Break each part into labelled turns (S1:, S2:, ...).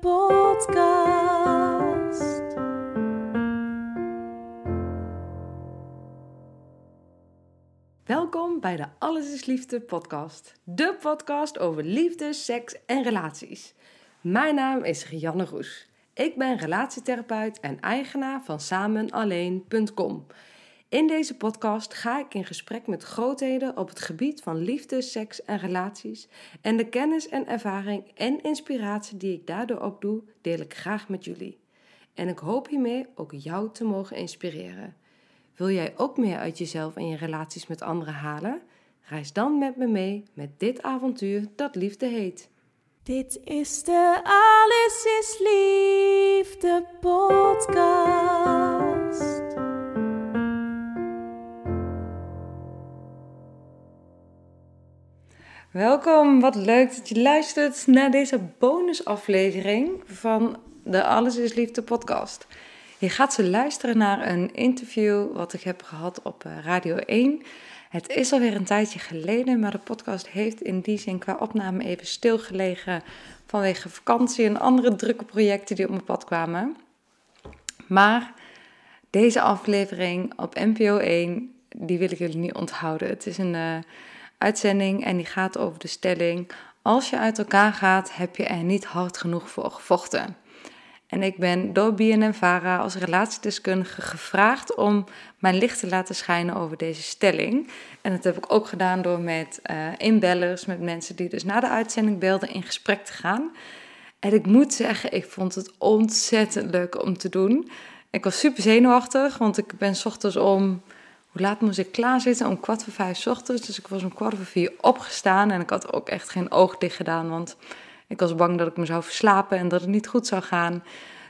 S1: podcast.
S2: Welkom bij de Alles is Liefde podcast. De podcast over liefde, seks en relaties. Mijn naam is Rianne Roes. Ik ben relatietherapeut en eigenaar van samenalleen.com. In deze podcast ga ik in gesprek met grootheden op het gebied van liefde, seks en relaties. En de kennis en ervaring en inspiratie die ik daardoor opdoe, deel ik graag met jullie. En ik hoop hiermee ook jou te mogen inspireren. Wil jij ook meer uit jezelf en je relaties met anderen halen? Reis dan met me mee met dit avontuur dat liefde heet.
S1: Dit is de Alles is Liefde podcast.
S2: Welkom, wat leuk dat je luistert naar deze bonusaflevering van de Alles is Liefde podcast. Je gaat ze luisteren naar een interview wat ik heb gehad op eh, Radio 1. Het is alweer een tijdje geleden, maar de podcast heeft in die zin qua opname even stilgelegen vanwege vakantie en andere drukke projecten die op mijn pad kwamen. Maar deze aflevering op NPO 1, die wil ik jullie niet onthouden. Het is een uh, uitzending en die gaat over de stelling: als je uit elkaar gaat, heb je er niet hard genoeg voor gevochten. En ik ben door BNN-Vara als relatiedeskundige gevraagd om mijn licht te laten schijnen over deze stelling. En dat heb ik ook gedaan door met uh, inbellers, met mensen die dus na de uitzending belden, in gesprek te gaan. En ik moet zeggen, ik vond het ontzettend leuk om te doen. Ik was super zenuwachtig, want ik ben s ochtends om... Hoe laat moest ik klaarzitten? Om kwart voor vijf ochtends. Dus ik was om kwart voor vier opgestaan. En ik had ook echt geen oog dicht gedaan, want ik was bang dat ik me zou verslapen en dat het niet goed zou gaan.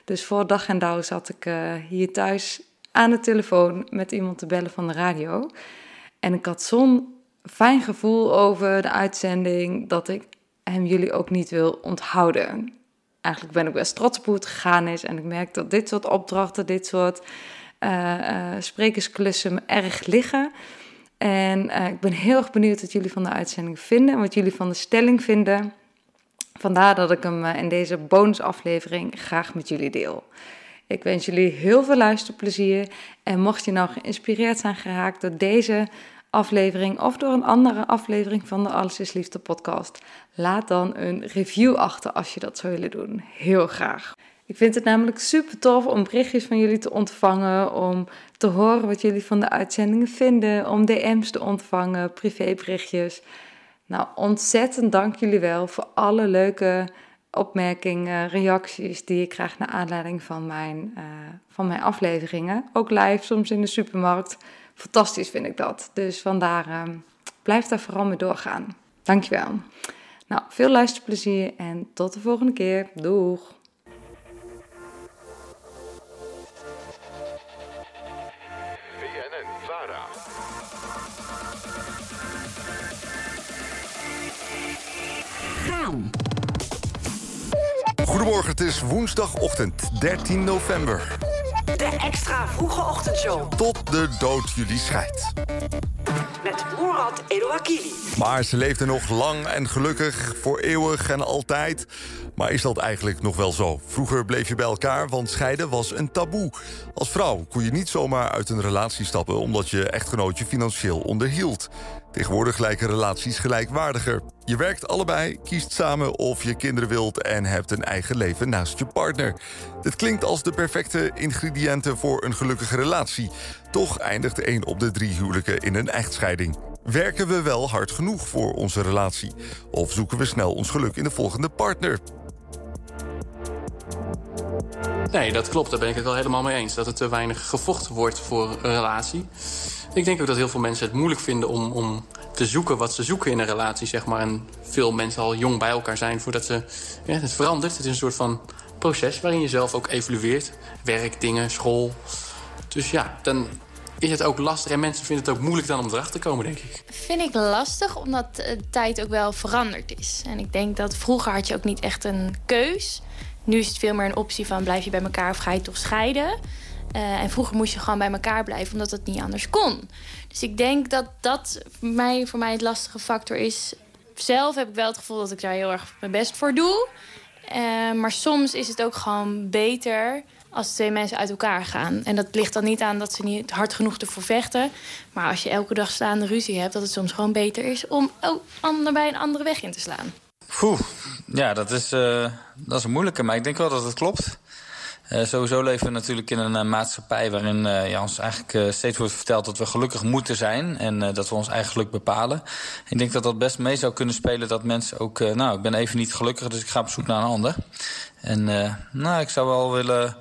S2: Dus voor dag en dauw zat ik uh, hier thuis aan de telefoon met iemand te bellen van de radio. En ik had zo'n fijn gevoel over de uitzending dat ik hem jullie ook niet wil onthouden. Eigenlijk ben ik best trots op hoe het gegaan is. En ik merk dat dit soort opdrachten, dit soort sprekersklussen me erg liggen. En ik ben heel erg benieuwd wat jullie van de uitzending vinden en wat jullie van de stelling vinden. Vandaar dat ik hem in deze bonusaflevering graag met jullie deel. Ik wens jullie heel veel luisterplezier. En mocht je nou geïnspireerd zijn geraakt door deze aflevering of door een andere aflevering van de Alles is Liefde podcast, laat dan een review achter als je dat zou willen doen. Heel graag. Ik vind het namelijk super tof om berichtjes van jullie te ontvangen, om te horen wat jullie van de uitzendingen vinden, om DM's te ontvangen, privéberichtjes. Nou, ontzettend dank jullie wel voor alle leuke opmerkingen, reacties die ik krijg naar aanleiding van mijn, uh, van mijn afleveringen. Ook live, soms in de supermarkt. Fantastisch vind ik dat. Dus vandaar, uh, blijf daar vooral mee doorgaan. Dankjewel. Nou, veel luisterplezier en tot de volgende keer. Doeg!
S3: Goedemorgen, het is woensdagochtend 13 november.
S4: De extra vroege ochtendshow.
S3: Tot de dood jullie scheidt.
S4: Met Murat Elouakili.
S3: Maar ze leefde nog lang en gelukkig, voor eeuwig en altijd. Maar is dat eigenlijk nog wel zo? Vroeger bleef je bij elkaar, want scheiden was een taboe. Als vrouw kon je niet zomaar uit een relatie stappen... omdat je echtgenoot je financieel onderhield. Tegenwoordig lijken relaties gelijkwaardiger. Je werkt allebei, kiest samen of je kinderen wilt... en hebt een eigen leven naast je partner. Dit klinkt als de perfecte ingrediënten voor een gelukkige relatie. Toch eindigt één op de drie huwelijken in een echtscheiding. Werken we wel hard genoeg voor onze relatie? Of zoeken we snel ons geluk in de volgende partner?
S5: Nee, dat klopt. Daar ben ik het wel helemaal mee eens. Dat er te weinig gevochten wordt voor een relatie. Ik denk ook dat heel veel mensen het moeilijk vinden om, om te zoeken wat ze zoeken in een relatie, zeg maar. En veel mensen al jong bij elkaar zijn voordat ze... Ja, het verandert. Het is een soort van proces waarin je zelf ook evolueert. Werk, dingen, school. Dus ja, dan is het ook lastig en mensen vinden het ook moeilijk dan om erachter te komen, denk ik.
S6: Vind ik lastig, omdat de tijd ook wel veranderd is. En ik denk dat vroeger had je ook niet echt een keus. Nu is het veel meer een optie van blijf je bij elkaar of ga je toch scheiden. Uh, en vroeger moest je gewoon bij elkaar blijven, omdat het niet anders kon. Dus ik denk dat dat voor mij, voor mij het lastige factor is. Zelf heb ik wel het gevoel dat ik daar heel erg mijn best voor doe. Uh, maar soms is het ook gewoon beter als twee mensen uit elkaar gaan. En dat ligt dan niet aan dat ze niet hard genoeg ervoor vechten. Maar als je elke dag staande ruzie hebt... dat het soms gewoon beter is om oh, ander bij een andere weg in te slaan.
S7: Poeh, ja, dat is, uh, dat is een moeilijke. Maar ik denk wel dat het klopt. Uh, sowieso leven we natuurlijk in een uh, maatschappij waarin ja, ons eigenlijk steeds wordt verteld dat we gelukkig moeten zijn en dat we ons eigen geluk bepalen. Ik denk dat dat best mee zou kunnen spelen dat mensen ook, nou, ik ben even niet gelukkig, dus ik ga op zoek naar een ander. En nou, ik zou wel willen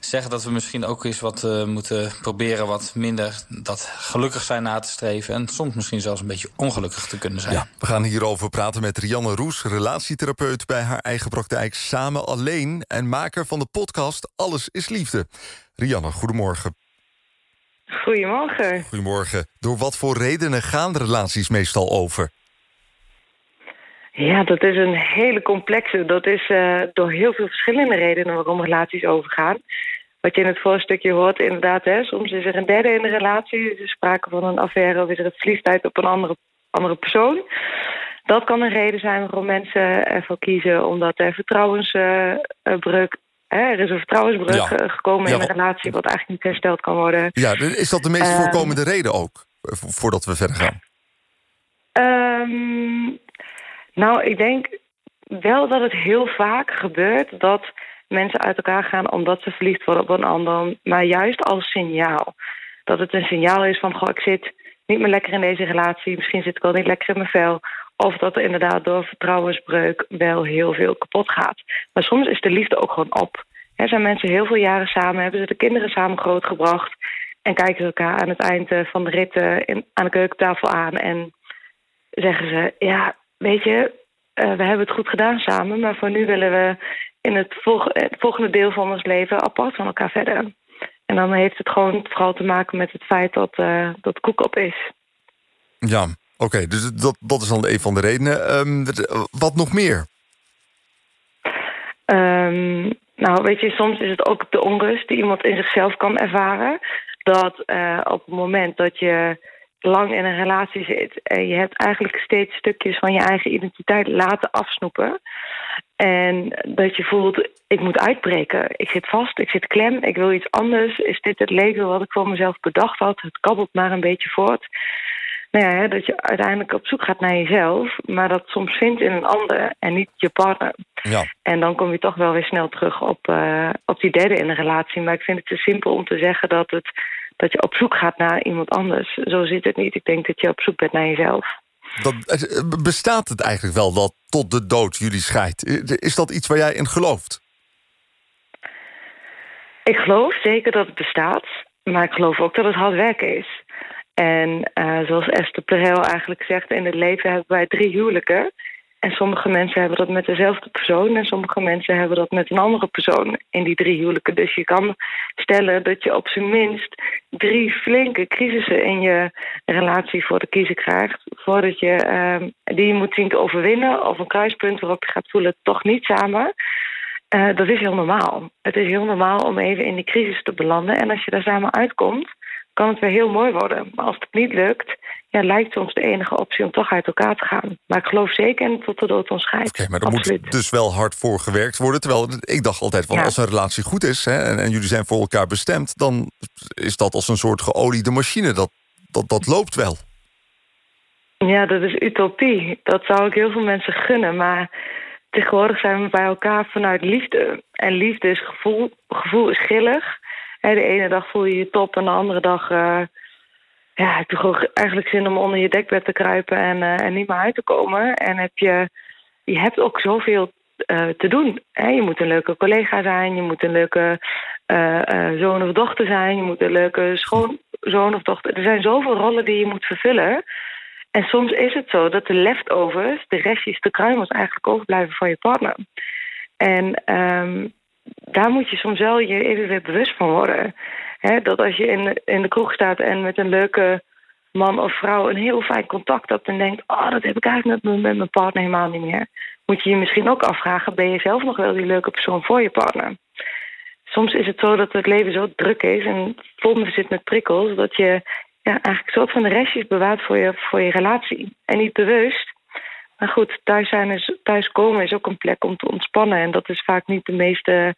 S7: zeggen dat we misschien ook eens wat moeten proberen wat minder dat gelukkig zijn na te streven en soms misschien zelfs een beetje ongelukkig te kunnen zijn.
S3: Ja, we gaan hierover praten met Rianne Roes, relatietherapeut bij haar eigen praktijk Samen Alleen en maker van de podcast alles is liefde. Rianne, goedemorgen.
S8: Goedemorgen.
S3: Goedemorgen. Door wat voor redenen gaan relaties meestal over?
S8: Ja, dat is een hele complexe. Dat is uh, door heel veel verschillende redenen waarom relaties overgaan. Wat je in het voorstukje hoort, inderdaad, hè, soms is er een derde in de relatie. Is er sprake van een affaire of is er het verliefdheid op een andere, andere persoon. Dat kan een reden zijn waarom mensen ervoor kiezen, omdat er vertrouwensbreuk er is een vertrouwensbreuk ja. gekomen in een relatie... wat eigenlijk niet hersteld kan worden.
S3: Ja, is dat de meest uh, voorkomende reden ook? Voordat we verder gaan.
S8: Um, nou, ik denk wel dat het heel vaak gebeurt... dat mensen uit elkaar gaan omdat ze verliefd worden op een ander. Maar juist als signaal. Dat het een signaal is van... Goh, ik zit niet meer lekker in deze relatie. Misschien zit ik wel niet lekker in mijn vel. Of dat er inderdaad door vertrouwensbreuk wel heel veel kapot gaat. Maar soms is de liefde ook gewoon op. Er zijn mensen heel veel jaren samen, hebben ze de kinderen samen grootgebracht... en kijken ze elkaar aan het eind eh, van de rit in, aan de keukentafel aan... en zeggen ze, ja, weet je, uh, we hebben het goed gedaan samen... maar voor nu willen we in het, volg het volgende deel van ons leven apart van elkaar verder. En dan heeft het gewoon vooral te maken met het feit dat, uh, dat koek op is.
S3: Ja, Oké, okay, dus dat, dat is dan een van de redenen. Um, wat nog meer?
S8: Um, nou, weet je, soms is het ook de onrust die iemand in zichzelf kan ervaren. Dat uh, op het moment dat je lang in een relatie zit... en je hebt eigenlijk steeds stukjes van je eigen identiteit laten afsnoepen... en dat je voelt, ik moet uitbreken. Ik zit vast, ik zit klem, ik wil iets anders. Is dit het leven wat ik voor mezelf bedacht had? Het kabbelt maar een beetje voort nou ja, dat je uiteindelijk op zoek gaat naar jezelf, maar dat soms vindt in een ander en niet je partner.
S3: Ja.
S8: En dan kom je toch wel weer snel terug op, uh, op die derde in een relatie. Maar ik vind het te simpel om te zeggen dat, het, dat je op zoek gaat naar iemand anders. Zo zit het niet. Ik denk dat je op zoek bent naar jezelf.
S3: Dat, eh, bestaat het eigenlijk wel dat tot de dood jullie scheidt? Is dat iets waar jij in gelooft?
S8: Ik geloof zeker dat het bestaat. Maar ik geloof ook dat het hard werken is. En uh, zoals Esther Perel eigenlijk zegt, in het leven hebben wij drie huwelijken. En sommige mensen hebben dat met dezelfde persoon... en sommige mensen hebben dat met een andere persoon in die drie huwelijken. Dus je kan stellen dat je op zijn minst drie flinke crisissen... in je relatie voor de kiezer krijgt... voordat je uh, die je moet zien te overwinnen... of een kruispunt waarop je gaat voelen toch niet samen... Uh, dat is heel normaal. Het is heel normaal om even in die crisis te belanden. En als je daar samen uitkomt kan het weer heel mooi worden. Maar als het niet lukt, ja, lijkt soms de enige optie om toch uit elkaar te gaan. Maar ik geloof zeker in tot de dood ons scheidt.
S3: Oké, maar er moet dus wel hard voor gewerkt worden. Terwijl ik dacht altijd, van, als een relatie goed is... Hè, en, en, jullie zijn voor elkaar bestemd... dan is dat als een soort geoliede machine. Dat, dat, dat loopt wel.
S8: Ja, dat is utopie. Dat zou ik heel veel mensen gunnen. Maar tegenwoordig zijn we bij elkaar vanuit liefde. En liefde is gevoel. Gevoel is grillig de ene dag voel je je top en de andere dag... Uh, ja, heb je gewoon eigenlijk zin om onder je dekbed te kruipen en, uh, en niet meer uit te komen. En heb je, je hebt ook zoveel uh, te doen. Je moet een leuke collega zijn, je moet een leuke zoon of dochter zijn... je moet een leuke schoonzoon of dochter... Er zijn zoveel rollen die je moet vervullen... En soms is het zo dat de leftovers, de restjes, de kruimels eigenlijk overblijven van je partner. En um, daar moet je soms wel je even weer bewust van worden. Dat als je in de, in de kroeg staat en met een leuke man of vrouw een heel fijn contact hebt en denkt: Oh, dat heb ik eigenlijk met, met mijn partner helemaal niet meer. Moet je je misschien ook afvragen: ben je zelf nog wel die leuke persoon voor je partner? Soms is het zo dat het leven zo druk is en vol zit met prikkels, dat je ja, eigenlijk soort van de restjes bewaart voor je, voor je relatie. En niet bewust. Maar goed, thuis, zijn is, komen is ook een plek om te ontspannen. En dat is vaak niet de meest uh,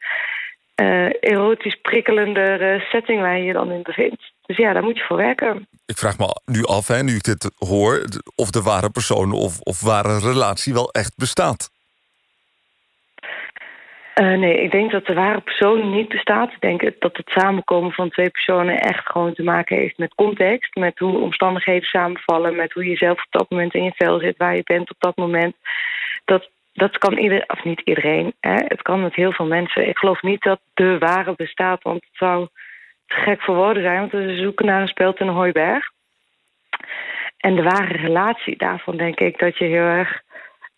S8: erotisch prikkelende setting waar je je dan in bevindt. Dus ja, daar moet je voor werken.
S3: Ik vraag me nu af, hè, nu ik dit hoor, of de ware persoon of, of ware relatie wel echt bestaat.
S8: Uh, nee, ik denk dat de ware persoon niet bestaat. Ik denk dat het samenkomen van twee personen echt gewoon te maken heeft met context. Met hoe omstandigheden samenvallen. Met hoe je zelf op dat moment in je vel zit, waar je bent op dat moment. Dat, dat kan iedereen, of niet iedereen. Hè? Het kan met heel veel mensen. Ik geloof niet dat de ware bestaat, want het zou te gek voor woorden zijn. Want we zoeken naar een speld in een hooiberg. En de ware relatie, daarvan denk ik dat je heel erg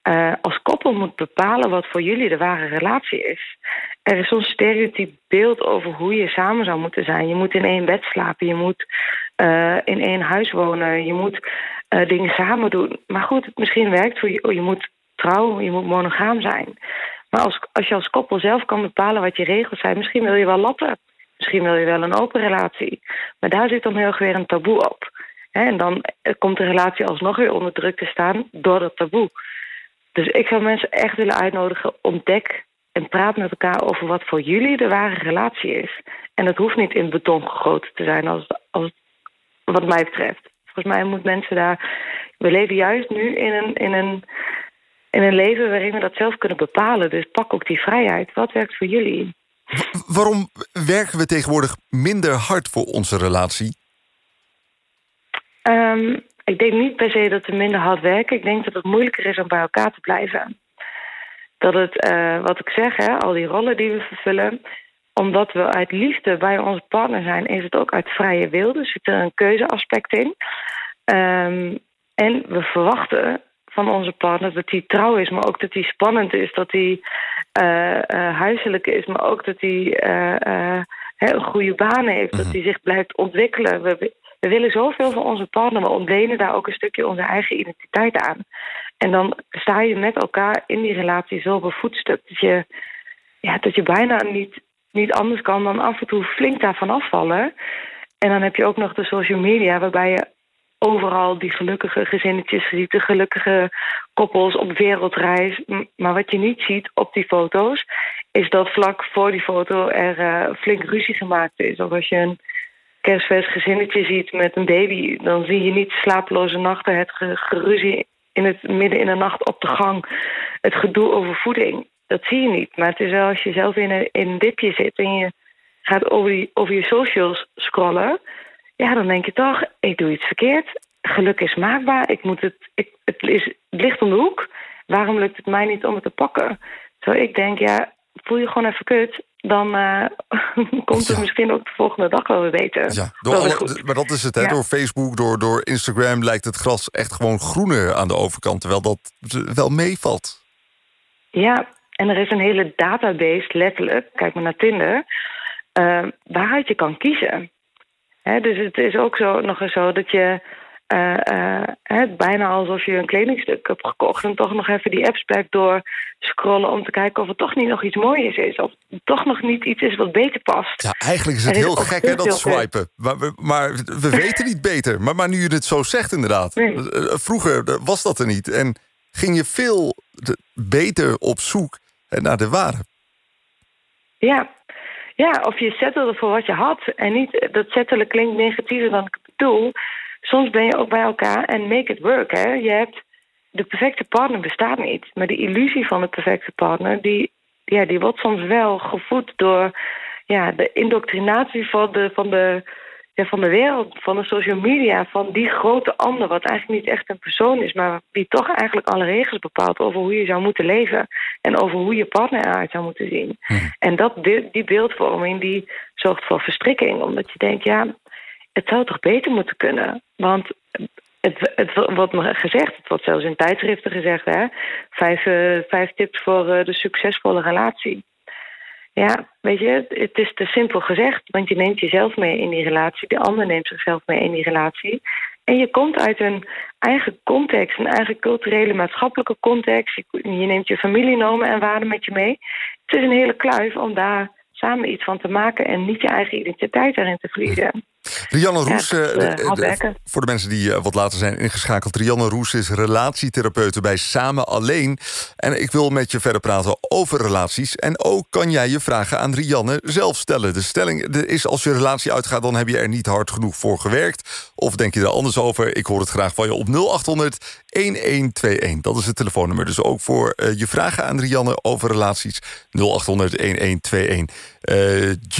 S8: uh, als koppel moet bepalen wat voor jullie de ware relatie is. Er is zo'n stereotyp beeld over hoe je samen zou moeten zijn. Je moet in één bed slapen, je moet uh, in één huis wonen, je moet uh, dingen samen doen. Maar goed, misschien werkt voor je, oh, je moet trouwen, je moet monogaam zijn. Maar als, als je als koppel zelf kan bepalen wat je regels zijn, misschien wil je wel lappen. Misschien wil je wel een open relatie. Maar daar zit dan heel erg weer een taboe op. En dan komt de relatie alsnog weer onder druk te staan door dat taboe. Dus ik zou mensen echt willen uitnodigen, ontdek en praat met elkaar over wat voor jullie de ware relatie is. En dat hoeft niet in beton gegoten te zijn, als, als, wat mij betreft. Volgens mij moeten mensen daar. We leven juist nu in een, in, een, in een leven waarin we dat zelf kunnen bepalen. Dus pak ook die vrijheid. Wat werkt voor jullie?
S3: Waarom werken we tegenwoordig minder hard voor onze relatie?
S8: Um, ik denk niet per se dat we minder hard werken. Ik denk dat het moeilijker is om bij elkaar te blijven. Dat het, uh, wat ik zeg, hè, al die rollen die we vervullen, omdat we uit liefde bij onze partner zijn, is het ook uit vrije wil. Dus zit er een keuzeaspect in. Um, en we verwachten van onze partner dat hij trouw is, maar ook dat hij spannend is, dat hij uh, uh, huiselijk is, maar ook dat hij een goede baan heeft, dat mhm. hij zich blijft ontwikkelen. We, we willen zoveel van onze partner, maar ontlenen daar ook een stukje onze eigen identiteit aan. En dan sta je met elkaar in die relatie zo bevoedstuk dat je, ja, dat je bijna niet, niet anders kan dan af en toe flink daarvan afvallen. En dan heb je ook nog de social media, waarbij je overal die gelukkige gezinnetjes ziet, de gelukkige koppels op wereldreis. Maar wat je niet ziet op die foto's, is dat vlak voor die foto er uh, flink ruzie gemaakt is. Of als je een kerstfest gezinnetje ziet met een baby... dan zie je niet slapeloze nachten, het geruzie in het midden in de nacht op de gang... het gedoe over voeding. Dat zie je niet. Maar het is wel als je zelf in een, in dipje zit... en je gaat over, die, over je socials scrollen... ja, dan denk je toch, ik doe iets verkeerd. Geluk is maakbaar. Ik moet het, ik, het, is, het ligt om de hoek. Waarom lukt het mij niet om het te pakken? Zo ik denk, ja, voel je gewoon even kut dan uh, komt het misschien ook de volgende dag wel weer beter. Ja,
S3: door alle, maar dat is het, hè? door Facebook, door, door Instagram lijkt het gras echt gewoon groener aan de overkant, terwijl dat wel meevalt.
S8: Ja, en er is een hele database, letterlijk, kijk maar naar Tinder, uh, waaruit je kan kiezen. dus het is ook zo, nog eens zo dat je uh, uh, bijna alsof je een kledingstuk hebt gekocht en toch nog even die appsplek door scrollen om te kijken of het toch niet nog iets moois is. Of toch nog niet iets is wat beter past.
S3: Ja, eigenlijk is het heel gek hè, dat swipen. Maar, we, maar we weten niet beter. Maar, maar nu je het zo zegt inderdaad. Eh, vroeger was dat er niet. En ging je veel beter op zoek naar de ware.
S8: Ja, ja, of je settelde voor wat je had. En niet, dat settelen klinkt negatiever dan ik bedoel soms ben je ook bij elkaar en make it work. Hè? Je hebt, de perfecte partner bestaat niet. Maar de illusie van de perfecte partner, die, ja, die wordt soms wel gevoed door ja, de indoctrinatie van de, van, de, ja, van de wereld, van de social media, van die grote ander, wat eigenlijk niet echt een persoon is, maar die toch eigenlijk alle regels bepaalt over hoe je zou moeten leven en over hoe je partner eruit zou moeten zien. Hm. En dat, die beeldvorming die zorgt voor verstrikking, omdat je denkt, ja, het zou toch beter moeten kunnen? Want het, het wordt me gezegd, het wordt zelfs in tijdschriften gezegd, hè? Vijf, uh, vijf tips voor uh, de succesvolle relatie. Ja, weet je, het is te simpel gezegd. Want je neemt jezelf mee in die relatie. De ander neemt zichzelf mee in die relatie. En je komt uit een eigen context, een eigen culturele, maatschappelijke context. Je, neemt je familienormen en waarden met je mee. Het is een hele kluif om daar samen iets van te maken en niet je eigen identiteit daarin te verliezen.
S3: Rianne Roes, ja, uh, voor de mensen die uh, wat later zijn ingeschakeld... Rianne Roes is relatietherapeute bij Samen Alleen. En ik wil met je verder praten over relaties. En ook kan jij je vragen aan Rianne zelf stellen. De stelling is als je relatie uitgaat... dan heb je er niet hard genoeg voor gewerkt. Of denk je er anders over? Ik hoor het graag van je op 0800 1121. Dat is het telefoonnummer. Dus ook voor uh, je vragen aan Rianne over relaties. 0800 1121. G,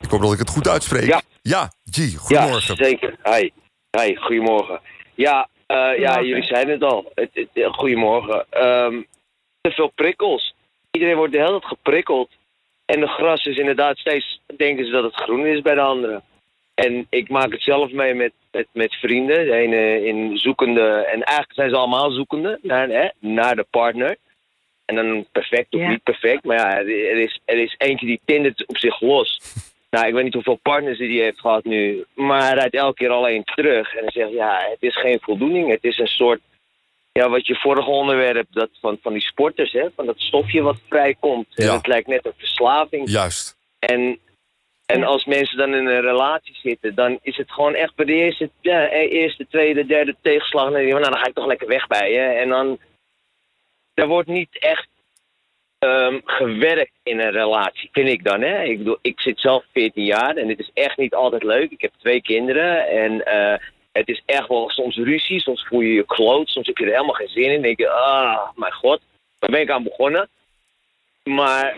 S3: ik hoop dat ik het goed uitspreek.
S9: Ja.
S3: Ja, G, goedemorgen.
S9: Ja, zeker. Hi. Hi, goedemorgen. Ja, uh, ja jullie zeiden het al. Het, het, goedemorgen. Um, te veel prikkels. Iedereen wordt de hele tijd geprikkeld. En de gras is inderdaad steeds... denken ze dat het groen is bij de anderen. En ik maak het zelf mee met, met, met vrienden. De ene in zoekende... En eigenlijk zijn ze allemaal zoekende naar, hè, naar de partner. En dan perfect of niet perfect. Maar ja, er is, er is eentje die tindert op zich los. Nou, ik weet niet hoeveel partners hij heeft gehad nu. Maar hij rijdt elke keer alleen terug. En hij zegt, ja, het is geen voldoening. Het is een soort, ja, wat je vorige onderwerp, dat van, van die sporters, hè. Van dat stofje wat vrijkomt. Ja. Het lijkt net een verslaving.
S3: Juist.
S9: En, en als mensen dan in een relatie zitten, dan is het gewoon echt bij de eerste, ja, eerste tweede, derde tegenslag. En dan, nou, dan ga ik toch lekker weg bij je. En dan, er wordt niet echt um, gewerkt in een relatie, vind ik dan. Hè? Ik, bedoel, ik zit zelf 14 jaar en het is echt niet altijd leuk. Ik heb twee kinderen en uh, het is echt wel soms ruzie. Soms voel je je kloot, soms heb je er helemaal geen zin in. Denk je, ah, mijn god, waar ben ik aan begonnen? Maar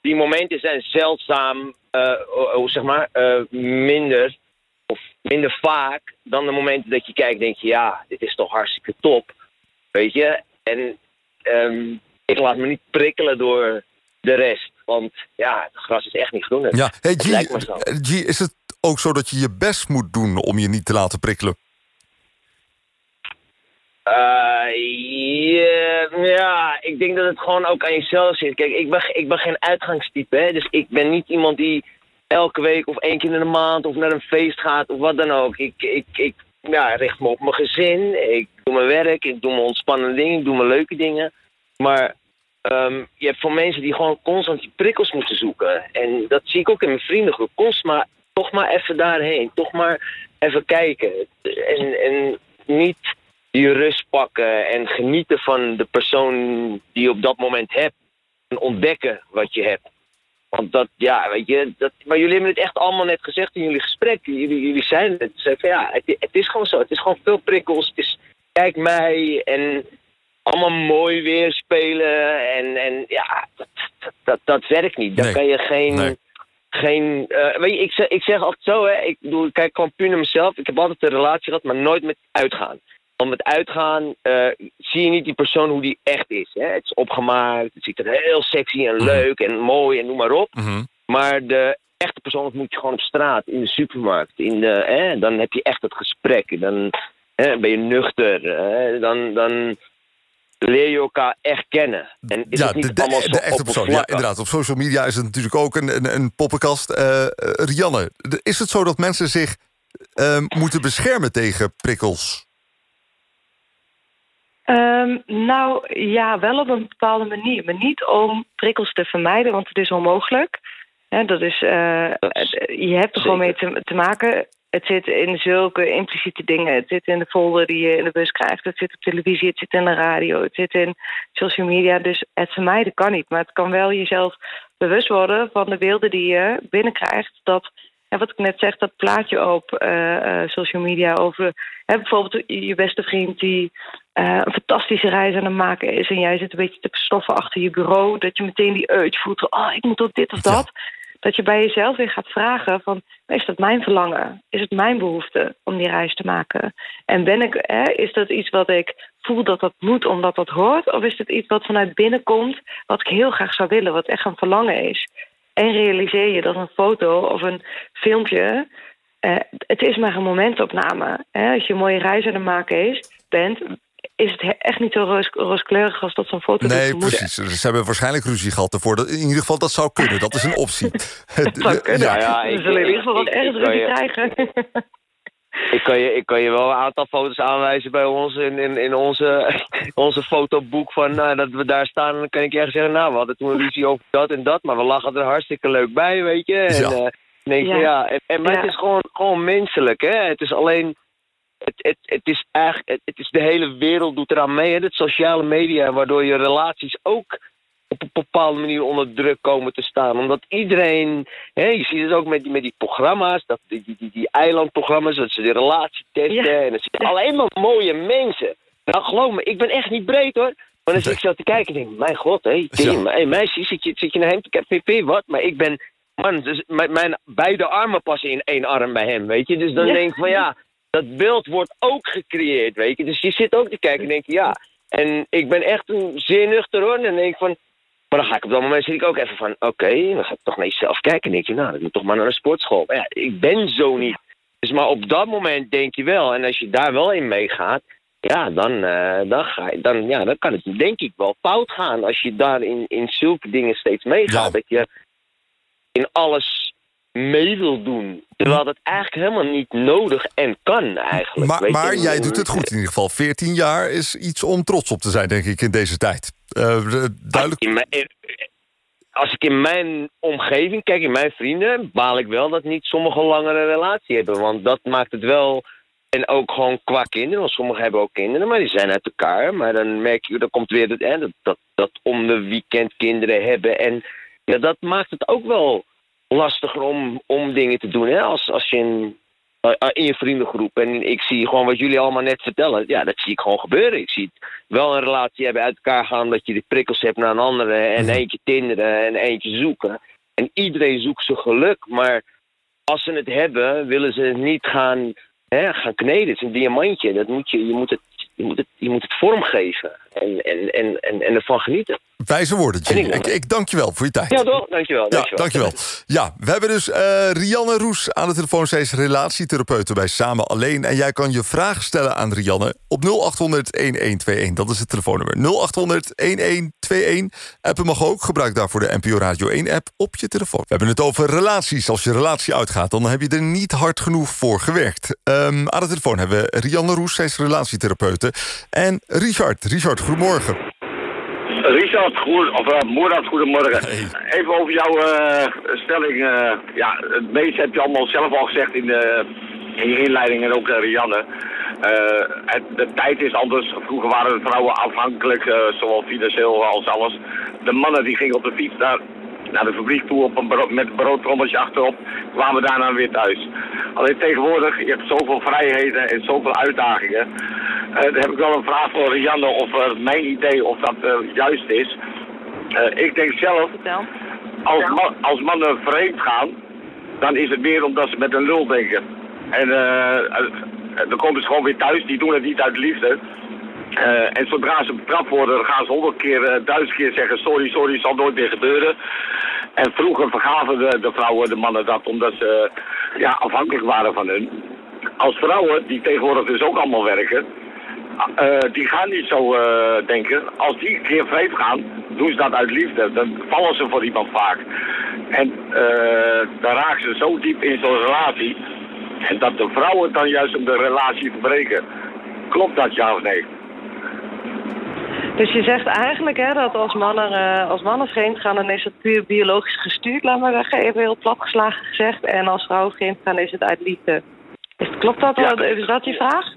S9: die momenten zijn zeldzaam, uh, zeg maar, uh, minder of minder vaak dan de momenten dat je kijkt, denk je, ja, dit is toch hartstikke top. Weet je? En um, ik laat me niet prikkelen door de rest. Want ja, het gras is echt niet groener.
S3: Ja, hey, G, G, is het ook zo dat je je best moet doen om je niet te laten prikkelen?
S9: Uh, yeah, ja, ik denk dat het gewoon ook aan jezelf zit. Kijk, ik ben, ik ben geen uitgangstype, hè, dus ik ben niet iemand die elke week of één keer in de maand of naar een feest gaat of wat dan ook. Ik, ik, ik ja, richt me op mijn gezin, ik doe mijn werk, ik doe mijn ontspannende dingen, ik doe mijn leuke dingen. Maar um, je hebt voor mensen die gewoon constant die prikkels moeten zoeken. En dat zie ik ook in mijn vriendengroep. Constant maar, toch maar even daarheen. Toch maar even kijken. En, en niet die rust pakken en genieten van de persoon die je op dat moment hebt. En ontdekken wat je hebt. Want dat, ja, weet je, dat, maar jullie hebben het echt allemaal net gezegd in jullie gesprek. Jullie, zijn het. Ja, het, het, is gewoon zo. Het is gewoon veel prikkels. Het is, kijk mij en allemaal mooi weer spelen. En, en ja, dat, dat, dat werkt niet. Dan kan je geen. geen uh, weet je, ik zeg, ik zeg altijd zo, hè. Ik bedoel, kijk gewoon puur naar mezelf. Ik heb altijd een relatie gehad, maar nooit met uitgaan. Want met uitgaan uh, zie je niet die persoon hoe die echt is. Hè? Het is opgemaakt, het ziet er heel sexy en mhm. leuk en mooi en noem maar op. Mhm. Maar de echte persoon moet je gewoon op straat, in de supermarkt. In de, hè? Dan heb je echt het gesprek. Dan hè, ben je nuchter. Hè? Dan, dan, leer je elkaar echt kennen. En is
S3: ja,
S9: het niet
S3: de,
S9: allemaal zo
S3: echte persoon. Ja, inderdaad. Op social media is het natuurlijk ook een, een, een poppenkast. Uh, Rianne, is het zo dat mensen zich uh, moeten beschermen tegen prikkels?
S8: Um, nou ja, wel op een bepaalde manier. Maar niet om prikkels te vermijden, want het is onmogelijk. He, dat is, uh, je hebt er gewoon mee te, te maken. Het zit in zulke impliciete dingen. Het zit in de folder die je in de bus krijgt. Het zit op televisie, het zit in de radio, het zit in social media. Dus het vermijden kan niet. Maar het kan wel jezelf bewust worden van de beelden die je binnenkrijgt. Dat, en wat ik net zeg, dat plaatje op uh, social media over hè, bijvoorbeeld je beste vriend die uh, een fantastische reis aan het maken is. En jij zit een beetje te stoffen achter je bureau. Dat je meteen die urge voelt. Oh, ik moet op dit of dat dat je bij jezelf weer gaat vragen van... is dat mijn verlangen? Is het mijn behoefte om die reis te maken? En ben ik, hè, is dat iets wat ik voel dat dat moet omdat dat hoort? Of is het iets wat vanuit binnen komt, wat ik heel graag zou willen... wat echt een verlangen is? En realiseer je dat een foto of een filmpje... Eh, het is maar een momentopname. Hè? Als je een mooie reis aan het maken is, bent... is het echt niet zo roos, rooskleurig als dat zo'n foto
S3: Nee, precies. Ze hebben waarschijnlijk ruzie gehad ervoor. Dat, in ieder geval, dat zou kunnen. Dat is een optie.
S8: Dat zou kunnen.
S3: Ja.
S9: Ja,
S8: We
S9: ik-
S8: zullen in ieder geval wat ergens ruzie
S9: je-
S8: krijgen.
S9: Ik kan, je, ik kan je wel een aantal foto's aanwijzen bij ons in, in, in onze, onze fotoboek. Van, nou, dat we daar staan. En dan kan ik je echt zeggen, nou, we hadden toen een ruzie over dat en dat. Maar we lachen er hartstikke leuk bij, weet je. En,
S3: Ja.
S9: eh, denk je,
S8: Ja.
S9: ja. En, en, maar
S8: Ja.
S9: het is gewoon, gewoon menselijk, hè. Het is alleen... Het, het, het is eigenlijk... Het, het is de hele wereld doet eraan mee, hè. Het sociale media, waardoor je relaties ook op een bepaalde manier onder druk komen te staan. Omdat iedereen, hè, je ziet het ook met die, met die programma's, dat, die, die, die, die eilandprogramma's, dat ze de relatie testen.
S8: Ja.
S9: En het zijn alleen maar mooie mensen. Nou, geloof me, ik ben echt niet breed hoor. Maar dan zit ik zo te kijken en denk, mijn god, hé,
S3: Ja.
S9: hey, meisje, zit je, zit je naar hem te kijken? Pipi, wat? Maar ik ben, man, dus mijn, mijn beide armen passen in één arm bij hem, weet je. Dus dan
S8: Ja.
S9: denk ik van ja, dat beeld wordt ook gecreëerd, weet je. Dus je zit ook te kijken en denk je, ja. En ik ben echt een zeer nuchter hoor. En dan denk ik van, maar dan ga ik op dat moment zit ik ook even van, oké, dan ga ik toch naar jezelf kijken. En denk je, nou, dat moet toch maar naar een sportschool. Maar ja, ik ben zo niet. Dus maar op dat moment denk je wel. En als je daar wel in meegaat, ja, dan, eh, dan, ga je, dan, ja, dan kan het denk ik wel fout gaan. Als je daar in, in zulke dingen steeds meegaat.
S3: Ja.
S9: Dat je in alles mee wil doen. Terwijl dat eigenlijk helemaal niet nodig en kan eigenlijk.
S3: Maar,
S9: weet je.
S3: maar jij doet het goed in ieder geval. 14 jaar is iets om trots op te zijn, denk ik, in deze tijd. Eh, duidelijk.
S9: In mijn- in- als ik in mijn omgeving kijk, in mijn vrienden, baal ik wel dat niet sommigen een langere relatie hebben. Want dat maakt het wel. En ook gewoon qua kinderen, want sommigen hebben ook kinderen, maar die zijn uit elkaar. Maar dan merk je, dan komt weer hè, dat, dat, dat om de weekend kinderen hebben. En ja, dat maakt het ook wel lastiger om, om dingen te doen. Hè? Als, als je in, eh, in je vriendengroep. En ik zie gewoon wat jullie allemaal net vertellen. Ja, dat zie ik gewoon gebeuren. Ik zie het wel een relatie hebben uit elkaar gaan. Dat je de prikkels hebt naar een andere. En
S3: Mhm.
S9: eentje tinderen en eentje zoeken. En iedereen zoekt zijn geluk. Maar als ze het hebben, willen ze het niet gaan, hè, gaan kneden. Het is een diamantje. Dat moet je, je, moet het, je, moet het, je moet het vormgeven. En, en, en, en, en ervan genieten.
S3: Wijze woorden, Jimmy.
S9: Ik
S3: Ik,
S9: wel.
S3: dank je wel voor je tijd.
S9: Ja, toch? Dankjewel.
S3: Ja,
S9: dankjewel.
S3: dankjewel. Ja, we hebben dus eh, Rianne Roes aan de telefoon. Zij is relatietherapeute bij Samen Alleen. En jij kan je vragen stellen aan Rianne op 0800-1121. Dat is het telefoonnummer. 0800-1121. Appen mag ook. Gebruik daarvoor de NPO Radio 1-app op je telefoon. We hebben het over relaties. Als je relatie uitgaat, dan heb je er niet hard genoeg voor gewerkt. Ehm, aan de telefoon hebben we Rianne Roes. Zij is relatietherapeute. En Richard. Richard, goedemorgen.
S10: Richard, goed, of uh, goedemorgen.
S3: Hey.
S10: Even over jouw eh, stelling. eh, ja, het meeste heb je allemaal zelf al gezegd in, de, in je inleiding en ook Rianne. Het, de tijd is anders. Vroeger waren de vrouwen afhankelijk, zowel financieel als alles. De mannen die gingen op de fiets naar, naar de fabriek toe op een brood, met broodtrommeltje achterop, kwamen daarna weer thuis. Alleen tegenwoordig, je hebt zoveel vrijheden en zoveel uitdagingen. Eh, dan heb ik wel een vraag voor Rianne of eh, mijn idee of dat eh, juist is. Ik denk zelf, als, als mannen vreemd gaan, dan is het meer omdat ze met een lul denken. En dan komen ze gewoon weer thuis, die doen het niet uit liefde. Eh, en zodra ze betrapt worden, gaan ze honderd keer, eh, duizend keer zeggen sorry, sorry, zal nooit meer gebeuren. En vroeger vergaven de, de vrouwen de mannen dat omdat ze ja, afhankelijk waren van hun. Als vrouwen, die tegenwoordig dus ook allemaal werken, eh, die gaan niet zo eh, denken. Als die keer vreemd gaan, doen ze dat uit liefde. Dan vallen ze voor iemand vaak. En eh, dan raken ze zo diep in zo'n relatie. En dat de vrouwen dan juist om de relatie verbreken. Klopt dat ja of nee?
S8: Dus je zegt eigenlijk hè, dat als mannen, eh, als mannen vreemd gaan, dan is het puur biologisch gestuurd, laat maar zeggen, even heel platgeslagen gezegd. En als vrouwen vreemd gaan, is het uit liefde. Is, klopt dat?
S10: Ja.
S8: wel? Is dat je vraag?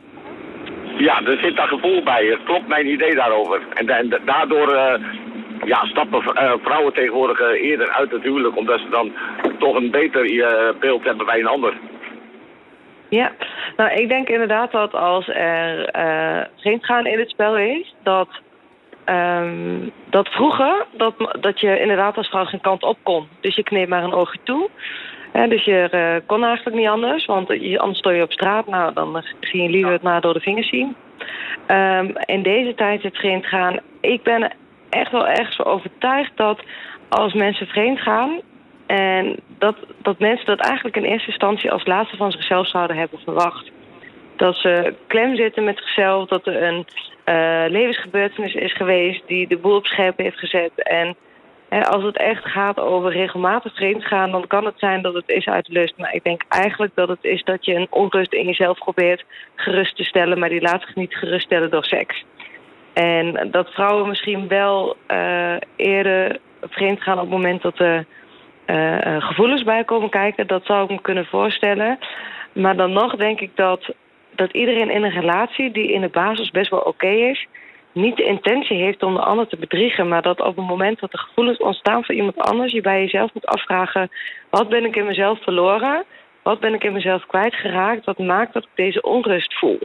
S10: Ja, er zit dat gevoel bij. Het klopt mijn idee daarover. En, en da- daardoor eh, ja, stappen eh, vrouwen tegenwoordig eh, eerder uit het huwelijk. Omdat ze dan toch een beter eh, beeld hebben bij een ander.
S8: Ja, nou ik denk inderdaad dat als er eh vreemdgaan in het spel is, dat, ehm, dat vroeger dat, dat je inderdaad als vrouw geen kant op kon. Dus je kneep maar een oogje toe. Hè, dus je eh, kon eigenlijk niet anders, want anders stond je op straat. Nou, dan ging je liever het maar door de vingers zien. Ehm, in deze tijd het vreemdgaan, ik ben echt wel ergens van overtuigd dat als mensen vreemd gaan, en dat, dat mensen dat eigenlijk in eerste instantie als laatste van zichzelf zouden hebben verwacht. Dat ze klem zitten met zichzelf, dat er een uh, levensgebeurtenis is geweest die de boel op scherp heeft gezet. En hè, als het echt gaat over regelmatig vreemd gaan, dan kan het zijn dat het is uit lust. Maar ik denk eigenlijk dat het is dat je een onrust in jezelf probeert gerust te stellen, maar die laat zich niet geruststellen door seks. En dat vrouwen misschien wel uh, eerder vreemd gaan op het moment dat er uh, gevoelens bij komen kijken, dat zou ik me kunnen voorstellen. Maar dan nog denk ik dat dat iedereen in een relatie die in de basis best wel oké is, niet de intentie heeft om de ander te bedriegen, maar dat op het moment dat er gevoelens ontstaan voor iemand anders, je bij jezelf moet afvragen: wat ben ik in mezelf verloren? Wat ben ik in mezelf kwijtgeraakt? Wat maakt dat ik deze onrust voel?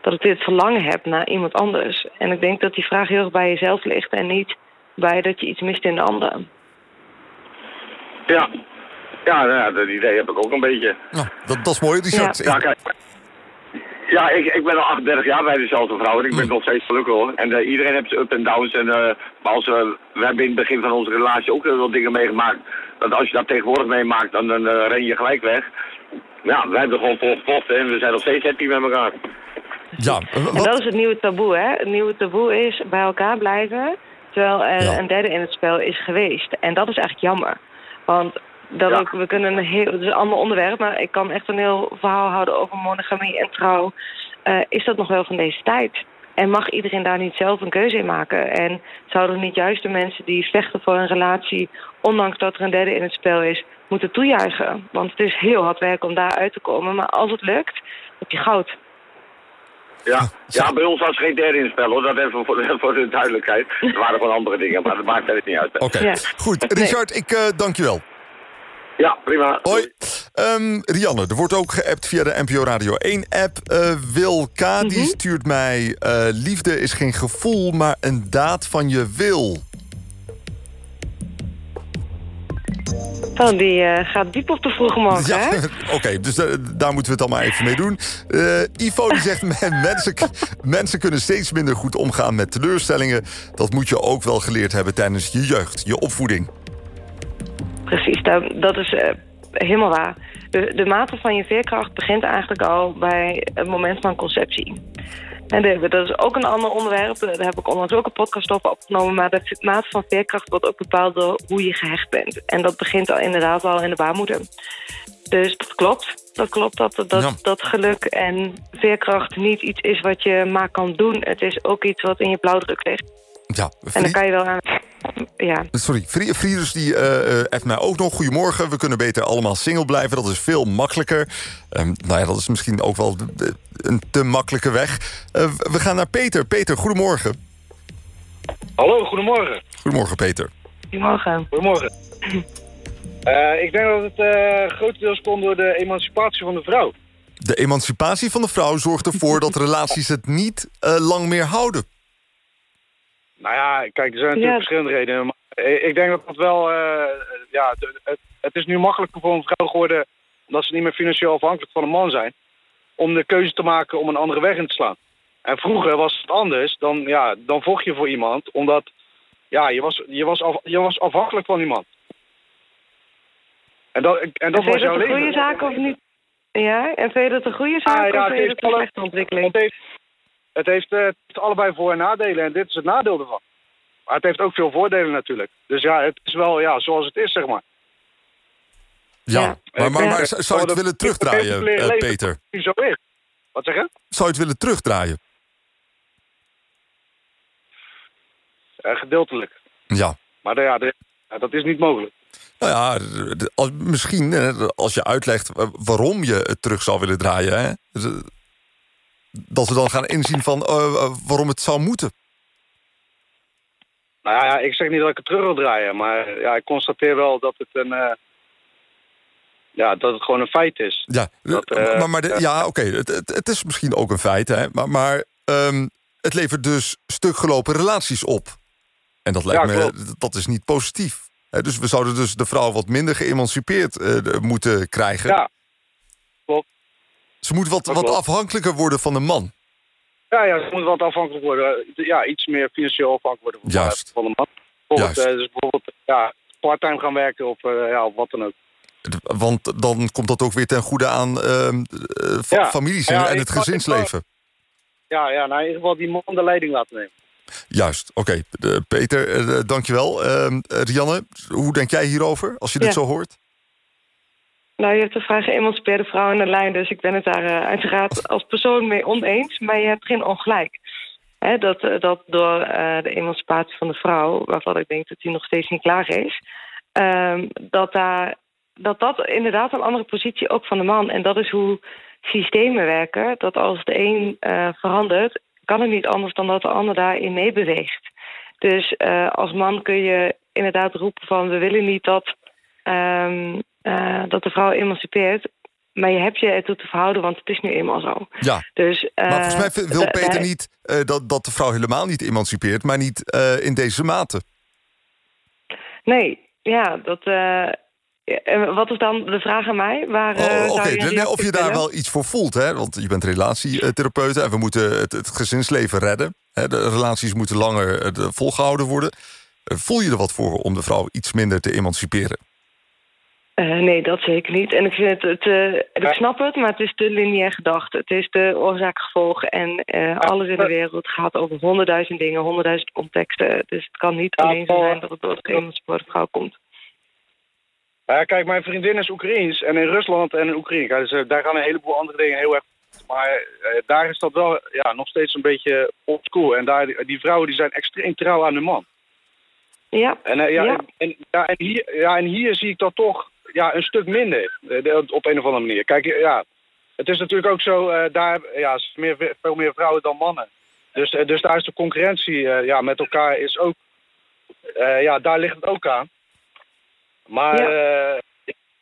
S8: Dat ik dit verlangen heb naar iemand anders. En ik denk dat die vraag heel erg bij jezelf ligt en niet bij dat je iets mist in de ander.
S10: Ja, ja, nou ja dat idee heb ik ook een beetje.
S3: Nou, dat, dat is mooi, Richard.
S10: Ja, ja kijk. Ja, ik, ik ben al 38 jaar bij dezelfde vrouw en ik ben mm. nog steeds gelukkig hoor. En uh, iedereen heeft zijn up en downs. En, uh, maar als, uh, we hebben in het begin van onze relatie ook heel veel dingen meegemaakt. Dat als je dat tegenwoordig meemaakt, dan, dan ren je gelijk weg. Ja, wij hebben gewoon voor gevochten en we zijn nog steeds happy met elkaar.
S3: Ja,
S8: en dat is het nieuwe taboe, hè? Het nieuwe taboe is bij elkaar blijven, terwijl er een derde in het spel is geweest. En dat is eigenlijk jammer. Want dat ook, we kunnen een heel, het is een ander onderwerp, maar ik kan echt een heel verhaal houden over monogamie en trouw. Uh, is dat nog wel van deze tijd? En mag iedereen daar niet zelf een keuze in maken? En zouden niet juist de mensen die vechten voor een relatie, ondanks dat er een derde in het spel is, moeten toejuichen? Want het is heel hard werk om daar uit te komen. Maar als het lukt, heb je goud.
S10: Ja, ja, bij ons was geen derde in het spel hoor. Dat even voor, voor de duidelijkheid. Er waren gewoon andere dingen, maar dat maakt het niet uit.
S3: Oké, goed. Richard, ik uh, dank je wel.
S10: Ja, prima.
S3: Hoi. Um, Rianne, er wordt ook geappt via de NPO Radio 1-app. Uh, eh, Wil K. die mhm. stuurt mij... Uh, liefde is geen gevoel, maar een daad van je wil.
S8: Oh, die uh, gaat diep op de vroege morgen, ja,
S3: Oké, okay, dus daar moeten we het allemaal even mee doen. Ivo die zegt, mensen, mensen kunnen steeds minder goed omgaan met teleurstellingen. Dat moet je ook wel geleerd hebben tijdens je jeugd, je opvoeding.
S8: Precies, dat is uh, helemaal waar. De, de mate van je veerkracht begint eigenlijk al bij het moment van conceptie. En dat is ook een ander onderwerp. Daar heb ik onlangs ook een podcast over opgenomen. Maar de mate van veerkracht wordt ook bepaald door hoe je gehecht bent. En dat begint al inderdaad al in de baarmoeder. Dus dat klopt. Dat klopt dat, dat, dat geluk en veerkracht niet iets is wat je maar kan doen. Het is ook iets wat in je blauwdruk ligt.
S3: Ja,
S8: En dan kan je wel aan... Ja.
S3: Sorry, Frieders die uh, appt mij ook nog. Goedemorgen, we kunnen beter allemaal single blijven. Dat is veel makkelijker. Um, nou ja, dat is misschien ook wel een te makkelijke weg. Uh, we gaan naar Peter. Peter, goedemorgen.
S11: Hallo, goedemorgen.
S3: Goedemorgen, Peter.
S8: Goedemorgen.
S11: Goedemorgen. Uh, ik denk dat het uh, grotendeels komt door de emancipatie van de vrouw.
S3: De emancipatie van de vrouw zorgt ervoor dat relaties het niet lang meer houden.
S11: Nou ja, kijk, er zijn natuurlijk verschillende redenen. Maar ik denk dat dat wel... Uh, ja, het, het, is nu makkelijker voor een vrouw geworden... dat ze niet meer financieel afhankelijk van een man zijn... om de keuze te maken om een andere weg in te slaan. En vroeger was het anders. Dan, ja, dan vocht je voor iemand, omdat... Ja, je was, je was, af, je was afhankelijk van iemand. En dat, en dat was jouw leven.
S8: een goede zaak of niet? Ja, en vind je dat een goede zaak ja, of vind je dat een slechte ontwikkeling?
S11: Het heeft, het heeft, uh, allebei voor- en nadelen. En dit is het nadeel ervan. Maar het heeft ook veel voordelen natuurlijk. Dus ja, het is wel ja, zoals het is, zeg maar.
S3: Ja, maar, maar, maar zou je het willen terugdraaien, uh, Peter?
S11: Zo is. Wat zeg je?
S3: Zou je het willen terugdraaien?
S11: Uh, gedeeltelijk.
S3: Ja.
S11: Maar ja, dat is niet mogelijk.
S3: Nou ja, misschien als je uitlegt waarom je het terug zou willen draaien. Hè? Dat we dan gaan inzien van uh, waarom het zou moeten?
S11: Nou ja, ik zeg niet dat ik het terug wil draaien, maar ja, ik constateer wel dat het een. Uh, ja, dat het gewoon een feit is.
S3: Ja, dat, uh, maar, maar ja, oké, het, het, het, is misschien ook een feit, hè, maar, maar um, het levert dus stukgelopen relaties op. En dat lijkt ja, me, dat is niet positief. Dus we zouden dus de vrouw wat minder geëmancipeerd uh, moeten krijgen.
S11: Ja.
S3: Ze moet wat, wat afhankelijker worden van de man.
S11: Ja, ja, ze moet wat afhankelijk worden. Ja, iets meer financieel afhankelijk worden
S3: Juist.
S11: van de man. Bijvoorbeeld, uh, dus bijvoorbeeld ja, parttime gaan werken of, uh, ja, of wat dan ook.
S3: Want dan komt dat ook weer ten goede aan ehm, families en, het gezinsleven.
S11: Ja, ja nou in ieder geval die man de leiding laten nemen.
S3: Juist, oké. Peter, uh, dankjewel. Uh, Rianne, hoe denk jij hierover als je dit zo hoort?
S8: Nou, je hebt de vraag geëmancipeerde vrouw in de lijn... dus ik ben het daar uh, uiteraard als persoon mee oneens. Maar je hebt geen ongelijk. Dat, dat door de emancipatie van de vrouw... waarvan ik denk dat die nog steeds niet klaar is... Ehm, dat, daar, dat dat inderdaad een andere positie ook van de man... en dat is hoe systemen werken... dat als de een verandert kan het niet anders dan dat de ander daarin meebeweegt. Dus als man kun je inderdaad roepen van... we willen niet dat, um, uh, dat de vrouw emancipeert... maar je hebt je ertoe te verhouden, want het is nu eenmaal zo.
S3: Ja, dus, uh, maar volgens mij wil Peter niet dat, dat de vrouw helemaal niet emancipeert... maar niet in deze mate.
S8: Nee, ja, dat... En wat is dan de vraag aan mij? Waar,
S3: oh, Oké, of je daar wel iets voor voelt, hè? want je bent relatietherapeut en we moeten het, het gezinsleven redden. Hè? De relaties moeten langer eh, volgehouden worden. Eh, voel je er wat voor om de vrouw iets minder te emanciperen?
S8: Uh, nee, dat zeker niet. En ik, vind het, het uh, ik snap het, maar het is te lineair gedacht. Het is de oorzaak-gevolg en uh, alles in de wereld gaat over honderdduizend dingen, honderdduizend contexten. Dus het kan niet alleen zo zijn dat het door de emancipeerde vrouw komt.
S11: Ja, kijk, mijn vriendin is Oekraïens en in Rusland en in Oekraïne. Dus, daar gaan een heleboel andere dingen heel erg... Maar daar is dat wel ja, nog steeds een beetje oldschool. En daar, die vrouwen die zijn extreem trouw aan hun man.
S8: Ja.
S11: En, ja, ja. En, ja, en, hier, ja, en hier zie ik dat toch ja, een stuk minder. op een of andere manier. Kijk, ja, het is natuurlijk ook zo... daar ja, meer, veel meer vrouwen dan mannen. Dus, dus daar is de concurrentie ja, met elkaar is ook... ja, daar ligt het ook aan. Maar ja.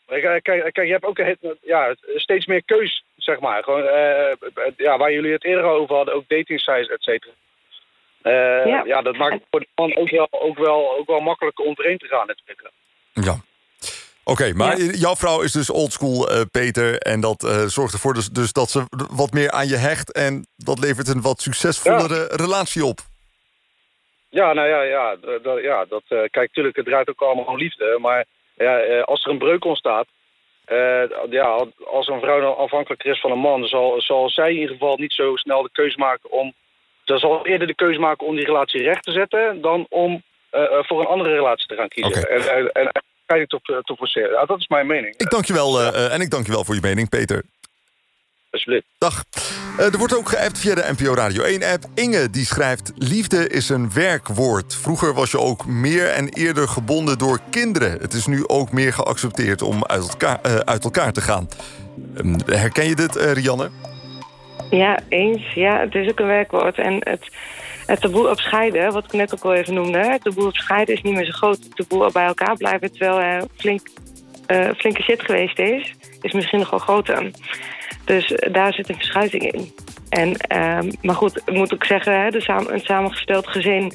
S11: uh, kijk, kijk, je hebt ook ja, steeds meer keus, zeg maar. Gewoon, uh, ja, waar jullie het eerder over hadden, ook dating sites, et cetera. Uh, ja. ja. dat maakt het voor de man ook wel, ook wel, ook wel makkelijker om erin te gaan natuurlijk.
S3: Ja. Oké, maar ja. jouw vrouw is dus oldschool, uh, Peter. En dat uh, zorgt ervoor dus, dus, dat ze wat meer aan je hecht. En dat levert een wat succesvollere ja. relatie op.
S11: Ja, nou ja, ja, dat, ja, dat, uh, kijk, natuurlijk, het draait ook allemaal om liefde. Maar ja, als er een breuk ontstaat, ja, als een vrouw dan afhankelijk is van een man, zal, zal zij in ieder geval niet zo snel de keuze maken om. Ze zal eerder de keuze maken om die relatie recht te zetten dan om voor een andere relatie te gaan kiezen. Okay. En, en, en te, te forceren. Ja, dat is mijn mening.
S3: Ik dank je wel, ja. en ik dank je wel voor je mening, Peter. Dag. Uh, er wordt ook geappt via de NPO Radio 1-app. Inge die schrijft... Liefde is een werkwoord. Vroeger was je ook meer en eerder gebonden door kinderen. Het is nu ook meer geaccepteerd om uit elkaar, uh, uit elkaar te gaan. Uh, herken je dit, Rianne?
S8: Ja, eens. Ja, het is ook een werkwoord. En het, het taboe op scheiden, wat ik net ook al even noemde... het taboe op scheiden is niet meer zo groot. Het taboe bij elkaar blijven, terwijl er flink, flinke shit geweest is... is misschien nog wel groter. Dus daar zit een verschuiving in. En, uh, maar goed, moet ook zeggen, hè, de samen, een samengesteld gezin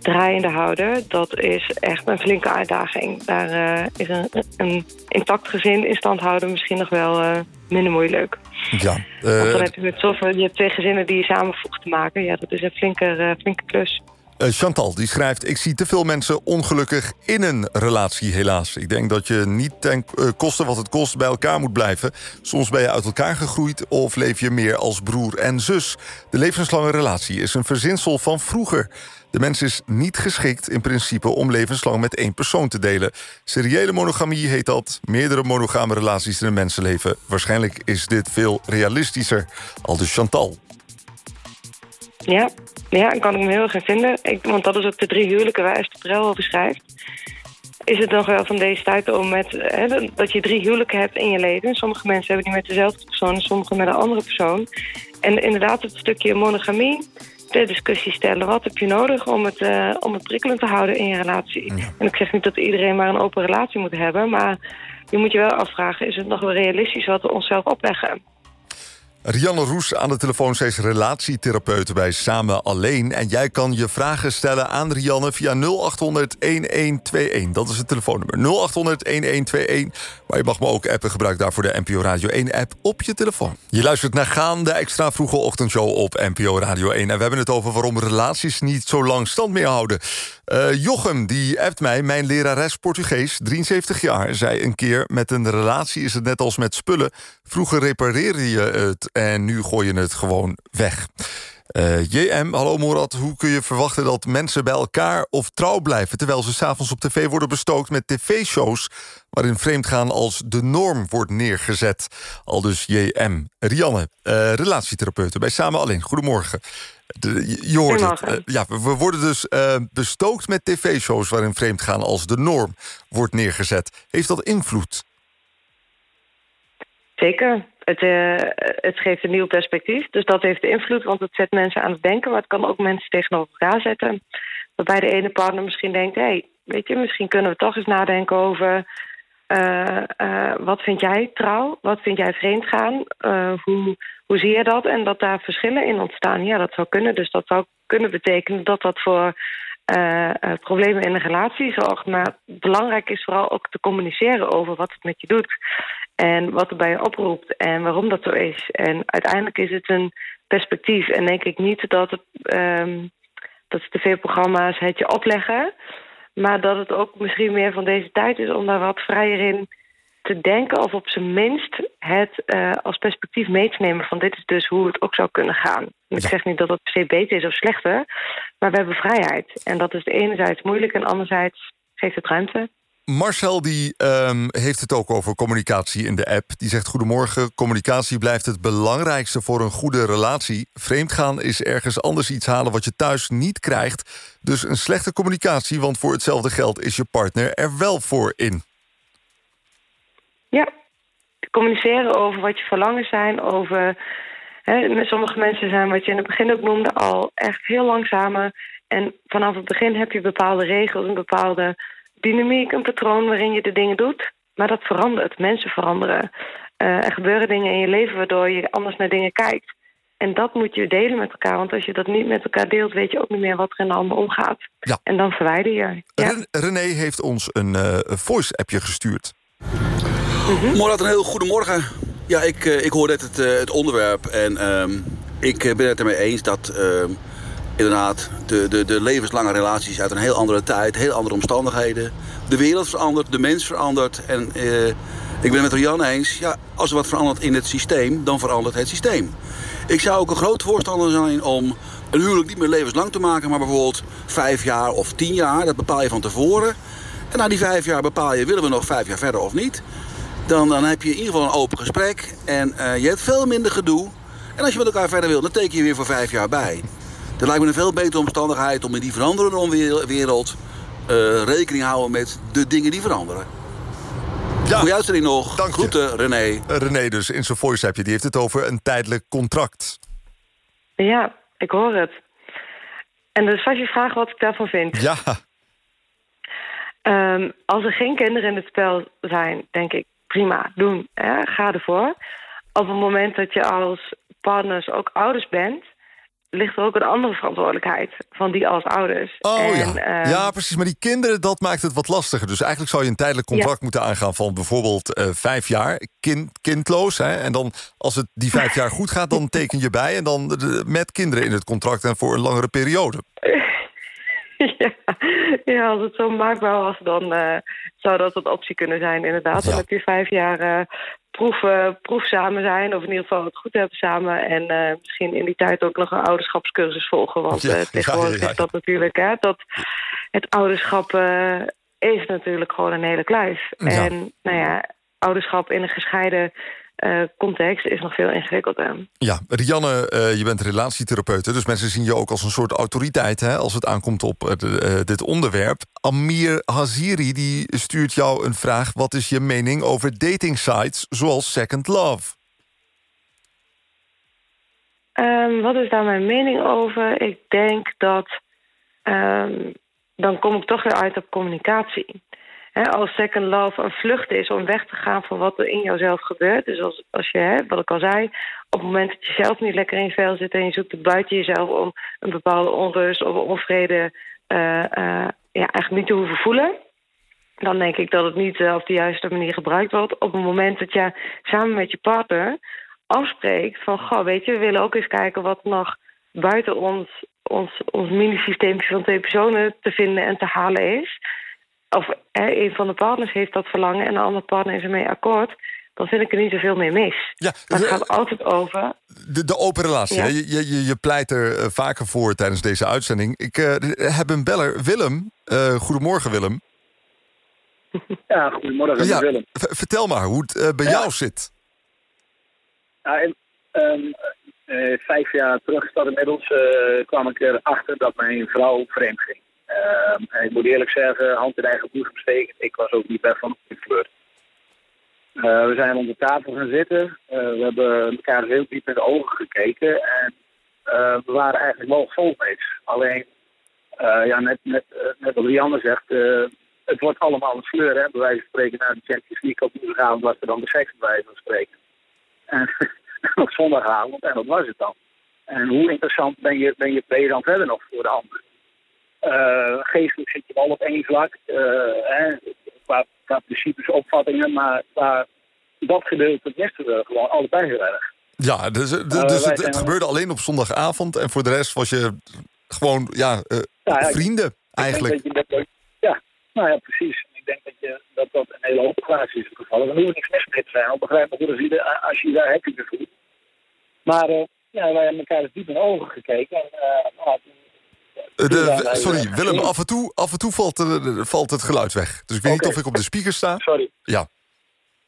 S8: draaiende houden, dat is echt een flinke uitdaging. Daar uh, is een, een, intact gezin in stand houden misschien nog wel uh, minder moeilijk.
S3: Ja,
S8: Want dan heb je met zoveel, je hebt twee gezinnen die je samenvoegt te maken. Ja, dat is een flinke, flinke klus.
S3: Chantal die schrijft... ik zie te veel mensen ongelukkig in een relatie, helaas. Ik denk dat je niet ten koste wat het kost bij elkaar moet blijven. Soms ben je uit elkaar gegroeid of leef je meer als broer en zus. De levenslange relatie is een verzinsel van vroeger. De mens is niet geschikt in principe om levenslang met één persoon te delen. Seriële monogamie heet dat. Meerdere monogame relaties in een mensenleven. Waarschijnlijk is dit veel realistischer. Al dus Chantal.
S8: Ja, ja, kan ik me heel erg in vinden. Ik, want dat is ook de drie huwelijken waar Esther Perel over schrijft. Is het nog wel van deze tijd om met, hè, dat je drie huwelijken hebt in je leven. Sommige mensen hebben die met dezelfde persoon, sommige met een andere persoon. En inderdaad het stukje monogamie ter discussie stellen. Wat heb je nodig om het, uh, om het prikkelend te houden in je relatie? Ja. En ik zeg niet dat iedereen maar een open relatie moet hebben, maar je moet je wel afvragen, is het nog wel realistisch wat we onszelf opleggen?
S3: Rianne Roes aan de telefoon. Zij is relatietherapeut bij Samen Alleen. En jij kan je vragen stellen aan Rianne via 0800-1121. Dat is het telefoonnummer. 0800-1121. Maar je mag me ook appen. Gebruik daarvoor de NPO Radio 1-app op je telefoon. Je luistert naar Gaan, de extra vroege ochtendshow op NPO Radio 1. En we hebben het over waarom relaties niet zo lang stand meer houden. Uh, Jochem, die appt mij, mijn lerares Portugees, 73 jaar... zei een keer, met een relatie is het net als met spullen. Vroeger repareerde je het en nu gooi je het gewoon weg. Uh, JM, hallo Morat, hoe kun je verwachten dat mensen bij elkaar of trouw blijven... terwijl ze s'avonds op tv worden bestookt met tv-shows... waarin vreemdgaan als de norm wordt neergezet. Al dus JM. Rianne, uh, relatietherapeute bij Samen Alleen. Goedemorgen. De, je hoort het. Uh, ja, we worden dus bestookt met tv-shows... waarin vreemdgaan als de norm wordt neergezet. Heeft dat invloed?
S8: Zeker. Het, uh, het geeft een nieuw perspectief. Dus dat heeft invloed, want het zet mensen aan het denken. Maar het kan ook mensen tegenover elkaar zetten. Waarbij de ene partner misschien denkt... hé, hey, weet je, misschien kunnen we toch eens nadenken over... Wat vind jij trouw? Wat vind jij vreemdgaan? hoe, hoe zie je dat? En dat daar verschillen in ontstaan. Ja, dat zou kunnen. Dus dat zou kunnen betekenen dat dat voor problemen in een relatie zorgt. Maar belangrijk is vooral ook te communiceren over wat het met je doet. En wat er bij je oproept en waarom dat zo is. En uiteindelijk is het een perspectief. En denk ik niet dat, het, um, dat tv-programma's het je opleggen. Maar dat het ook misschien meer van deze tijd is om daar wat vrijer in te denken. Of op zijn minst het uh, als perspectief mee te nemen van dit is dus hoe het ook zou kunnen gaan. Ja. Ik zeg niet dat het per se beter is of slechter. Maar we hebben vrijheid. En dat is enerzijds moeilijk en anderzijds geeft het ruimte.
S3: Marcel die, um, heeft het ook over communicatie in de app. Die zegt: Goedemorgen, communicatie blijft het belangrijkste voor een goede relatie. Vreemdgaan is ergens anders iets halen wat je thuis niet krijgt. Dus een slechte communicatie, want voor hetzelfde geld is je partner er wel voor in.
S8: Ja, communiceren over wat je verlangen zijn, over. Hè, met sommige mensen zijn, wat je in het begin ook noemde, al echt heel langzamer. En vanaf het begin heb je bepaalde regels, een bepaalde dynamiek, een patroon waarin je de dingen doet. Maar dat verandert. Mensen veranderen. Uh, er gebeuren dingen in je leven waardoor je anders naar dingen kijkt. En dat moet je delen met elkaar. Want als je dat niet met elkaar deelt, weet je ook niet meer wat er in de ander omgaat.
S3: Ja.
S8: En dan verwijder je.
S3: Ja. René heeft ons een uh, voice-appje gestuurd.
S12: Mm -hmm. Morad, een heel goedemorgen. Ja, ik, uh, ik hoor net het, het onderwerp. En um, ik ben het ermee eens dat ehm, inderdaad de, de, de levenslange relaties uit een heel andere tijd, heel andere omstandigheden. De wereld verandert, de mens verandert. En ik ben het met Rianne eens, ja, als er wat verandert in het systeem, dan verandert het systeem. Ik zou ook een groot voorstander zijn om een huwelijk niet meer levenslang te maken, maar bijvoorbeeld vijf jaar of tien jaar. Dat bepaal je van tevoren. En na die vijf jaar bepaal je, willen we nog vijf jaar verder of niet? Dan, dan heb je in ieder geval een open gesprek en uh, je hebt veel minder gedoe. En als je met elkaar verder wil, dan teken je weer voor vijf jaar bij. Dat lijkt me een veel betere omstandigheid om in die veranderende wereld uh, rekening houden met de dingen die veranderen. Ja. Goeie uitzending nog.
S3: Dank
S12: Groeten, René.
S3: Uh, René dus in zijn voice appje. Die heeft het over een tijdelijk contract.
S8: Ja, ik hoor het. En dus was je vraag wat ik daarvan vind.
S3: Ja.
S8: Um, als er geen kinderen in het spel zijn, denk ik, prima, doen. Hè? Ga ervoor. Op het moment dat je als partners ook ouders bent ligt er ook een andere verantwoordelijkheid van die als ouders.
S3: Oh
S8: en,
S3: ja. Uh, ja, precies. Maar die kinderen, dat maakt het wat lastiger. Dus eigenlijk zou je een tijdelijk contract ja. moeten aangaan van bijvoorbeeld uh, vijf jaar, kind, kindloos. Hè? En dan als het die vijf jaar goed gaat, dan teken je bij. En dan de, met kinderen in het contract en voor een langere periode.
S8: ja, ja, als het zo maakbaar was, dan uh, zou dat een optie kunnen zijn, inderdaad. Ja. Dan heb je vijf jaar uh, proef, uh, proef samen zijn, of in ieder geval het goed hebben samen. En misschien in die tijd ook nog een ouderschapscursus volgen. Want ja, tegenwoordig ja, ja, is dat natuurlijk, hè, dat het ouderschap is natuurlijk gewoon een hele kluif. En nou ja, ouderschap in een gescheiden uh, context is nog veel ingewikkelder.
S3: Ja, Rianne, uh, je bent relatietherapeut, dus mensen zien je ook als een soort autoriteit hè, als het aankomt op uh, de, dit onderwerp. Amir Haziri die stuurt jou een vraag: wat is je mening over dating sites zoals Second Love?
S8: Um, wat is daar mijn mening over? Ik denk dat um, dan kom ik toch weer uit op communicatie. He, als second love een vlucht is om weg te gaan van wat er in jouzelf gebeurt. Dus als, als je, he, wat ik al zei, op het moment dat je zelf niet lekker in vel zit... en je zoekt het buiten jezelf om een bepaalde onrust of onvrede... Uh, uh, ja, eigenlijk niet te hoeven voelen... dan denk ik dat het niet uh, op de juiste manier gebruikt wordt. Op het moment dat je samen met je partner afspreekt van... goh, weet je, we willen ook eens kijken wat nog buiten ons ons, ons mini-systeempje van twee personen te vinden en te halen is. Of hè, een van de partners heeft dat verlangen en de andere partner is ermee akkoord. Dan vind ik er niet zoveel meer mis.
S3: Ja,
S8: maar het gaat altijd over.
S3: De, de open relatie.
S8: Ja.
S3: hè? Je, je, je pleit er eh, vaker voor tijdens deze uitzending. Ik eh, heb een beller, Willem. Eh, goedemorgen, Willem.
S13: Ja, goedemorgen,
S3: Ja,
S13: Willem.
S3: vertel maar hoe het eh, bij jou zit.
S13: Ja, en, ehm, eh, vijf jaar terug inmiddels, eh, kwam ik erachter dat mijn vrouw vreemd ging. Ehm, ik moet eerlijk zeggen, hand in eigen boezem steken. Ik was ook niet weg van flirt. Eh, we zijn rond de tafel gaan zitten. Eh, we hebben elkaar heel diep in de ogen gekeken. En eh, we waren eigenlijk wel soulmates. Alleen, ja, net, net, wat Rianne zegt, het wordt allemaal een sleur. Hè? Bij wijze van spreken, na de Champions League op woensdagavond was er dan de seks bij wijze van spreken. En op zondagavond, en dat was het dan. En hoe interessant ben je, ben je, ben je dan verder nog voor de ander? Eh, geestelijk zit je wel op één vlak, eh, hè, qua, qua principes, opvattingen, maar, maar dat gedeelte misten we gewoon allebei heel erg.
S3: Ja, dus, eh,
S13: Eh,
S3: dus het, het gebeurde alleen op zondagavond. En voor de rest was je gewoon ja, eh,
S13: ik-
S3: vrienden
S13: Ik
S3: eigenlijk.
S13: dat dat, ja, nou ja, precies. Ik denk dat je, dat, dat een hele plaats is gevallen. Er hoeft niks mis mee te zijn. Ik begrijp goed als je, als je daar happy voelt. Maar eh, ja, wij hebben elkaar dus diep in de ogen gekeken. En, eh, nou, toen-
S3: Eh, de-
S13: wij-
S3: sorry,
S13: wij-
S3: Willem, af en toe, af en toe valt, eh, valt het geluid weg. Dus ik weet niet of ik op de speaker sta.
S13: Sorry.
S3: Ja.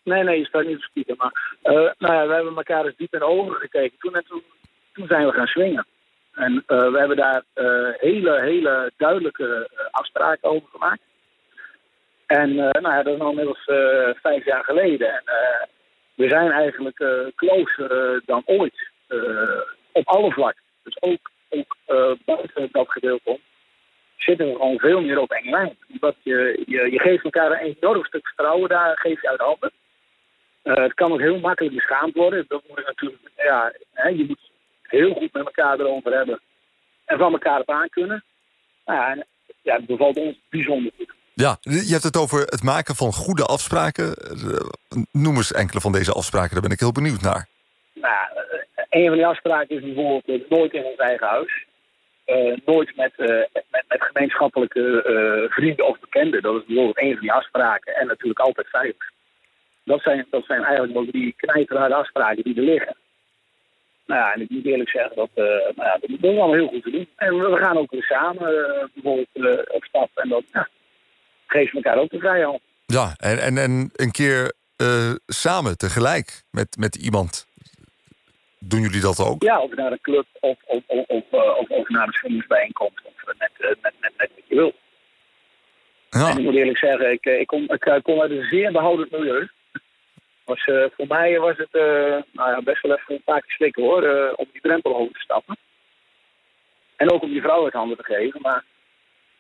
S13: Nee, nee, je staat niet op speaker. Maar eh, nou ja, we hebben elkaar dus diep in de ogen gekeken. Toen, en toen, toen zijn we gaan swingen. En eh, we hebben daar eh, hele, hele duidelijke eh, afspraken over gemaakt. En eh, nou ja, dat is nu inmiddels eh, vijf jaar geleden. En eh, we zijn eigenlijk eh closer eh, dan ooit. eh, op alle vlakken. Dus ook, ook eh, buiten dat gedeelte om zitten we gewoon veel meer op één lijn. Omdat je, je, je geeft elkaar een enorm stuk vertrouwen, daar geef je uit handen. Eh, het kan ook heel makkelijk beschaamd worden. Dat moet je natuurlijk, ja, hè, je moet heel goed met elkaar erover hebben. En van elkaar op aan kunnen. Nou ja, en, ja, het bevalt ons bijzonder goed.
S3: Ja, je hebt het over het maken van goede afspraken. Eh, Noem eens enkele van deze afspraken, daar ben ik heel benieuwd naar.
S13: Nou, een van die afspraken is bijvoorbeeld eh, nooit in ons eigen huis. Eh, nooit met, eh, met, met gemeenschappelijke vrienden of bekenden. Dat is bijvoorbeeld een van die afspraken. En natuurlijk altijd veilig. Dat zijn, dat zijn eigenlijk wel die knijterharde afspraken die er liggen. Nou ja, en ik moet eerlijk zeggen, dat, eh, nou ja, dat, is allemaal heel goed te doen. En we, gaan ook weer samen bijvoorbeeld eh, op stap. En dat ja, geeft elkaar ook de vrijheid.
S3: Ja, en, en, en een keer samen, tegelijk, met, met iemand. Doen jullie dat ook?
S13: Ja, of naar een club of, of, of, of, eh, of, of naar een swingersbijeenkomst. Of eh, net, eh, net, net, net wat je wil. En ik moet eerlijk zeggen, ik, eh, ik, kom, ik eh, kom uit een zeer behoudend milieu. Was, eh, voor mij was het eh, nou ja, best wel even een paar keer slikken hoor, eh, om die drempel over te stappen. En ook om die vrouw uit handen te geven. Maar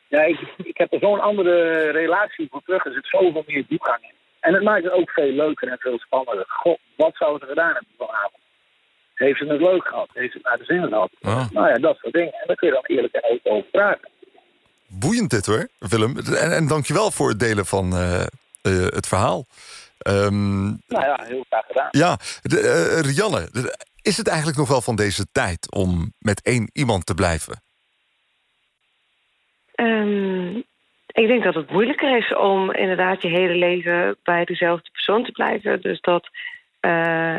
S13: ja, ik, ik heb er zo'n andere relatie voor terug. Er zit zoveel meer diepgang in. En het maakt het ook veel leuker en veel spannender. God, wat zou ze gedaan hebben vanavond? Heeft ze het leuk gehad? Heeft ze het naar de zin gehad? Nou ja, dat soort dingen. En daar kun je dan eerlijk en open over praten.
S3: Boeiend dit hoor, Willem. En, en dankjewel voor het delen van eh, eh, het verhaal. Ehm,
S13: Nou ja, heel graag gedaan.
S3: ja, de, eh, Rianne, de- is het eigenlijk nog wel van deze tijd om met één iemand te blijven?
S8: Ehm, ik denk dat het moeilijker is om inderdaad je hele leven bij dezelfde persoon te blijven. Dus dat eh,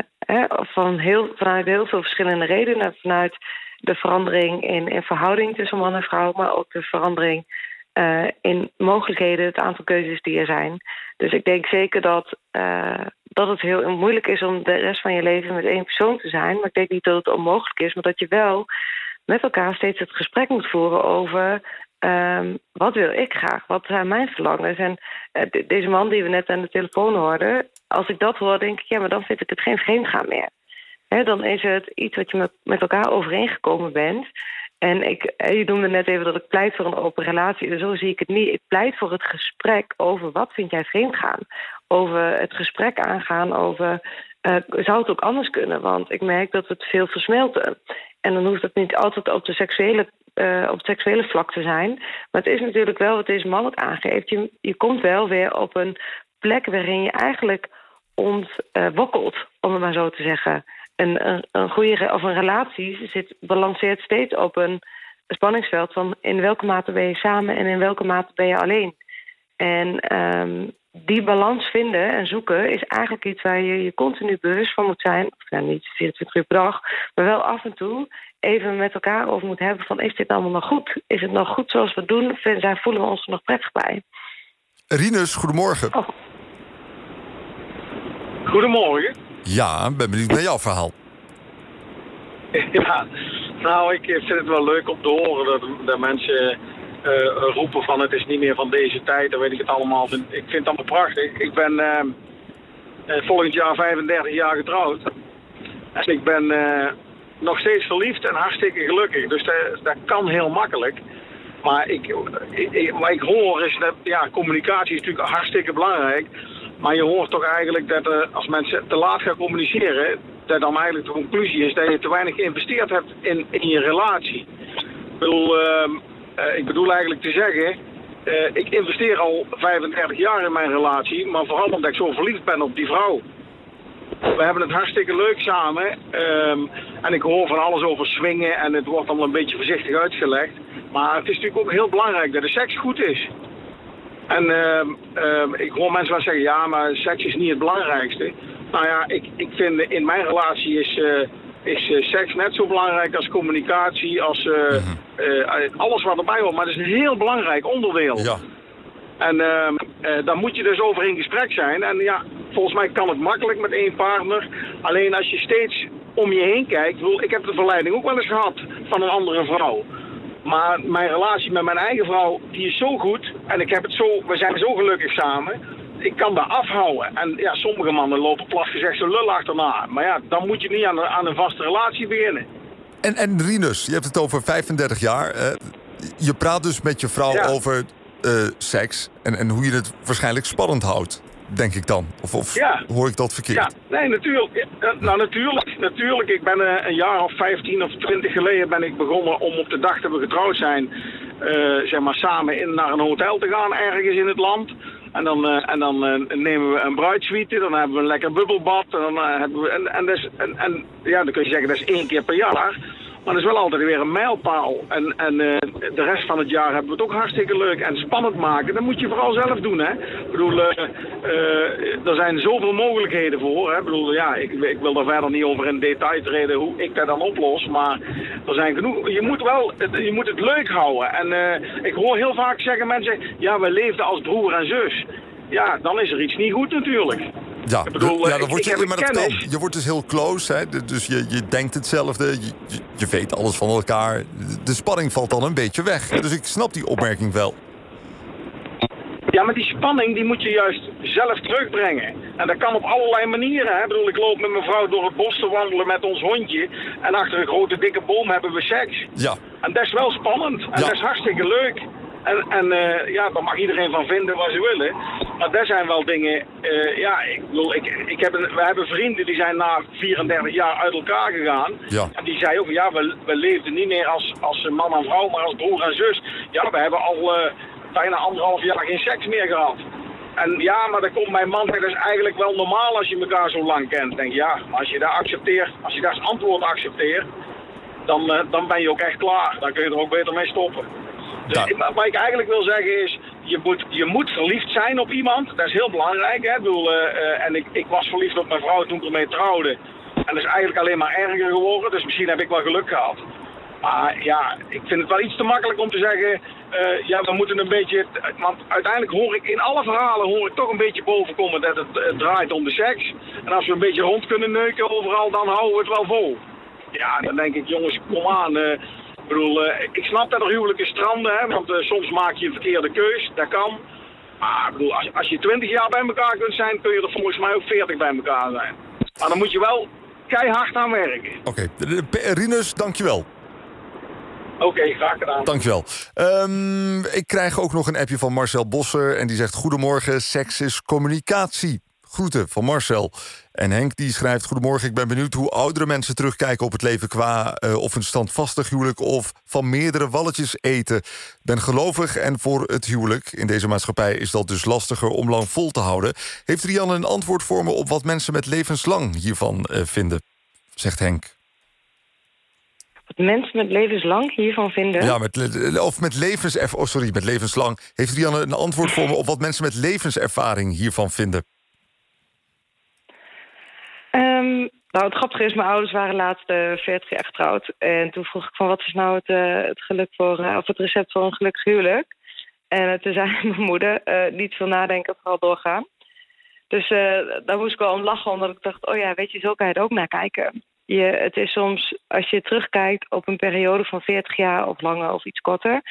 S8: van heel, vanuit heel veel verschillende redenen. Vanuit de verandering in, in verhouding tussen man en vrouw, maar ook de verandering eh, in mogelijkheden, het aantal keuzes die er zijn. Dus ik denk zeker dat, eh, dat het heel moeilijk is om de rest van je leven met één persoon te zijn. Maar ik denk niet dat het onmogelijk is, maar dat je wel met elkaar steeds het gesprek moet voeren over ehm, wat wil ik graag, wat zijn mijn verlangens. En eh, de- deze man die we net aan de telefoon hoorden, als ik dat hoor, denk ik, ja, maar dan vind ik het geen vreemdgaan meer. Hè, dan is het iets wat je met, met elkaar overeengekomen bent. En ik, hè, je noemde net even dat ik pleit voor een open relatie. Dus zo zie ik het niet. Ik pleit voor het gesprek over wat vind jij vreemdgaan. Over het gesprek aangaan over... eh, zou het ook anders kunnen? Want ik merk dat het veel versmelten. En dan hoeft het niet altijd op, de seksuele, eh, op het seksuele vlak te zijn. Maar het is natuurlijk wel wat deze man ook aangeeft. Je, je komt wel weer op een plek waarin je eigenlijk ontwokkelt, om het maar zo te zeggen. Een, een, een goede of een relatie zit, balanceert steeds op een spanningsveld van in welke mate ben je samen en in welke mate ben je alleen. En ehm, die balans vinden en zoeken is eigenlijk iets waar je je continu bewust van moet zijn. Of ja, niet 24 uur per dag, maar wel af en toe even met elkaar over moet hebben van is dit allemaal nog goed? Is het nog goed zoals we het doen? Zijn, voelen we ons er nog prettig bij?
S3: Rinus, goedemorgen.
S8: Oh.
S14: Goedemorgen.
S3: Ja, ben benieuwd naar jouw verhaal.
S14: Ja, nou, ik vind het wel leuk om te horen dat, dat mensen uh, roepen van het is niet meer van deze tijd. Dan weet ik het allemaal. Ik vind het allemaal prachtig. Ik ben uh, volgend jaar 35 jaar getrouwd. En ik ben nog steeds verliefd en hartstikke gelukkig. Dus dat, kan heel makkelijk. Maar ik, ik, wat ik hoor is dat ja, communicatie is natuurlijk hartstikke belangrijk. Maar je hoort toch eigenlijk dat als mensen te laat gaan communiceren, dat dan eigenlijk de conclusie is dat je te weinig geïnvesteerd hebt in, in je relatie. Ik bedoel, uh, uh, ik bedoel eigenlijk te zeggen, ik investeer al 35 jaar in mijn relatie, maar vooral omdat ik zo verliefd ben op die vrouw. We hebben het hartstikke leuk samen. Um, en ik hoor van alles over swingen en het wordt allemaal een beetje voorzichtig uitgelegd. Maar het is natuurlijk ook heel belangrijk dat de seks goed is. En uh, ik hoor mensen wel zeggen, ja, maar seks is niet het belangrijkste. Nou ja, ik, ik vind in mijn relatie is, uh, is uh, seks net zo belangrijk als communicatie, als mhm. alles wat erbij hoort. Maar het is een heel belangrijk onderdeel. Ja. En ehm, daar moet je dus over in gesprek zijn. En ja, volgens mij kan het makkelijk met één partner. Alleen als je steeds om je heen kijkt, ik heb de verleiding ook wel eens gehad van een andere vrouw. Maar mijn relatie met mijn eigen vrouw, die is zo goed. En ik heb het zo, we zijn zo gelukkig samen. Ik kan daar afhouden. En ja, sommige mannen lopen plat gezegd zo lul achterna. Maar ja, dan moet je niet aan, aan een vaste relatie beginnen.
S3: En, en Rinus, je hebt het over 35 jaar. je praat dus met je vrouw over uh, seks. En, en hoe je het waarschijnlijk spannend houdt denk ik dan. Of, of hoor ik dat verkeerd?
S14: Ja, nee, natuurlijk. Nou, natuurlijk. natuurlijk. Ik ben uh, een jaar of 15 of 20 geleden ben ik begonnen om op de dag dat we getrouwd zijn, uh, zeg maar samen in, naar een hotel te gaan ergens in het land. En dan, uh, en dan nemen we een bruidsuite, dan hebben we een lekker bubbelbad. En, dan, hebben we, en, en, dus, en, en ja, dan kun je zeggen dat is één keer per jaar. Maar dat is wel altijd weer een mijlpaal. En, en uh, de rest van het jaar hebben we het ook hartstikke leuk en spannend maken. Dat moet je vooral zelf doen. Hè? Ik bedoel, uh, uh, er zijn zoveel mogelijkheden voor. Hè? Ik bedoel, ja, ik, ik, wil daar verder niet over in detail treden hoe ik dat dan oplos. Maar er zijn genoeg. Je moet wel, je moet het leuk houden. En ik hoor heel vaak zeggen mensen, ja, we leefden als broer en zus. Ja, dan is er iets niet goed natuurlijk.
S3: Ja, bedoel, ja dan word je, maar dat Je wordt dus heel close, hè? dus je, je denkt hetzelfde, je, je, weet alles van elkaar. De spanning valt dan een beetje weg. Dus ik snap die opmerking wel.
S14: Ja, maar die spanning die moet je juist zelf terugbrengen. En dat kan op allerlei manieren. Hè? Ik bedoel, ik loop met mijn vrouw door het bos te wandelen met ons hondje. En achter een grote dikke boom hebben we seks.
S3: Ja.
S14: En dat is wel spannend. En dat is hartstikke leuk. En, en uh, ja, daar mag iedereen van vinden wat ze willen. Maar daar zijn wel dingen. Uh, ja, ik bedoel, ik, ik heb een, we hebben vrienden die zijn na 34 jaar uit elkaar gegaan.
S3: Ja.
S14: En die zei ook, ja, we, we leefden niet meer als, als man en vrouw, maar als broer en zus. Ja, we hebben al uh, bijna anderhalf jaar geen seks meer gehad. En ja, maar dan komt mijn man, dat is eigenlijk wel normaal als je elkaar zo lang kent. Denk ja, maar als je daar accepteert, als je daar als antwoord accepteert, dan, dan ben je ook echt klaar. Dan kun je er ook beter mee stoppen. Dus, wat ik eigenlijk wil zeggen is, je moet, je moet verliefd zijn op iemand. Dat is heel belangrijk. Hè? Ik bedoel, uh, en ik, ik was verliefd op mijn vrouw toen ik ermee trouwde. En dat is eigenlijk alleen maar erger geworden. Dus misschien heb ik wel geluk gehad. Maar ja, ik vind het wel iets te makkelijk om te zeggen... Uh, ja, we moeten een beetje... Want uiteindelijk hoor ik in alle verhalen hoor ik toch een beetje bovenkomen dat het, draait om de seks. En als we een beetje rond kunnen neuken overal, dan houden we het wel vol. Ja, dan denk ik, jongens, kom aan... ik bedoel, uh, ik snap dat er huwelijken stranden, hè, want uh, soms maak je een verkeerde keus, dat kan. Maar ik bedoel, als, als je 20 jaar bij elkaar kunt zijn, kun je er volgens mij ook 40 bij elkaar zijn. Maar dan moet je wel keihard aan werken.
S3: Oké, okay. Rinus, dankjewel.
S14: Oké, okay, graag gedaan.
S3: Dankjewel. Um, ik krijg ook nog een appje van Marcel Bosser en die zegt... Goedemorgen, seks is communicatie. Groeten van Marcel. En Henk die schrijft... Goedemorgen, ik ben benieuwd hoe oudere mensen terugkijken op het leven... qua uh, of een standvastig huwelijk of van meerdere walletjes eten. ben gelovig en voor het huwelijk. In deze maatschappij is dat dus lastiger om lang vol te houden. Heeft Rianne een antwoord voor me op wat mensen met levenslang hiervan uh, vinden? Zegt Henk.
S8: mensen met levenslang hiervan vinden?
S3: Ja, met, of met levenservaring. Oh, sorry, met levenslang. Heeft Rianne een antwoord voor me op wat mensen met levenservaring hiervan vinden?
S8: Um, nou, het grappige is, mijn ouders waren laatst uh, 40 jaar getrouwd. En toen vroeg ik van, wat is nou het, uh, het, geluk voor, uh, of het recept voor een gelukkig huwelijk? En toen zei mijn moeder, niet veel nadenken, vooral doorgaan. Dus daar moest ik wel om lachen, omdat ik dacht, oh ja, weet je, zo kan je er ook naar kijken. Je, het is soms, als je terugkijkt op een periode van 40 jaar of langer of iets korter...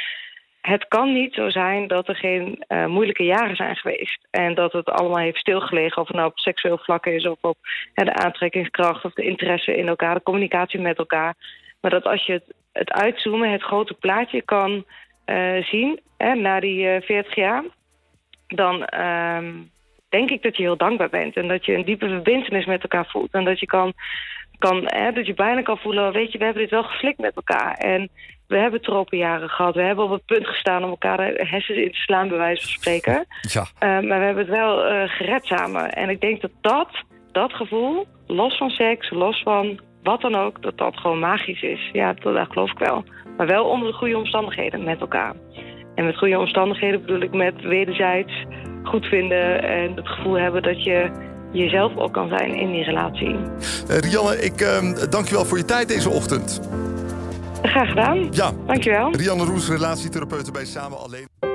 S8: Het kan niet zo zijn dat er geen uh, moeilijke jaren zijn geweest. En dat het allemaal heeft stilgelegen. Of het nou op seksueel vlak is of op de aantrekkingskracht of de interesse in elkaar, de communicatie met elkaar. Maar dat als je het, het uitzoomen, het grote plaatje kan uh, zien hè, na die uh, 40 jaar, dan denk ik dat je heel dankbaar bent. En dat je een diepe verbindenis met elkaar voelt. En dat je kan kan, hè, dat je bijna kan voelen, weet je, we hebben dit wel geflikt met elkaar. En we hebben tropenjaren gehad. We hebben op het punt gestaan om elkaar de hersens in te slaan, bij wijze van spreken.
S3: Ja.
S8: Uh, maar we hebben het wel uh, gered samen. En ik denk dat dat, dat gevoel, los van seks, los van wat dan ook, dat dat gewoon magisch is. Ja, dat, dat geloof ik wel. Maar wel onder de goede omstandigheden met elkaar. En met goede omstandigheden bedoel ik met wederzijds goed vinden en het gevoel hebben dat je jezelf ook kan zijn in die relatie.
S3: Uh, Rianne, ik uh, dank je wel voor je tijd deze ochtend.
S8: Graag gedaan.
S3: Ja.
S8: Dankjewel.
S3: Rianne Roes, relatietherapeute bij Samen Alleen.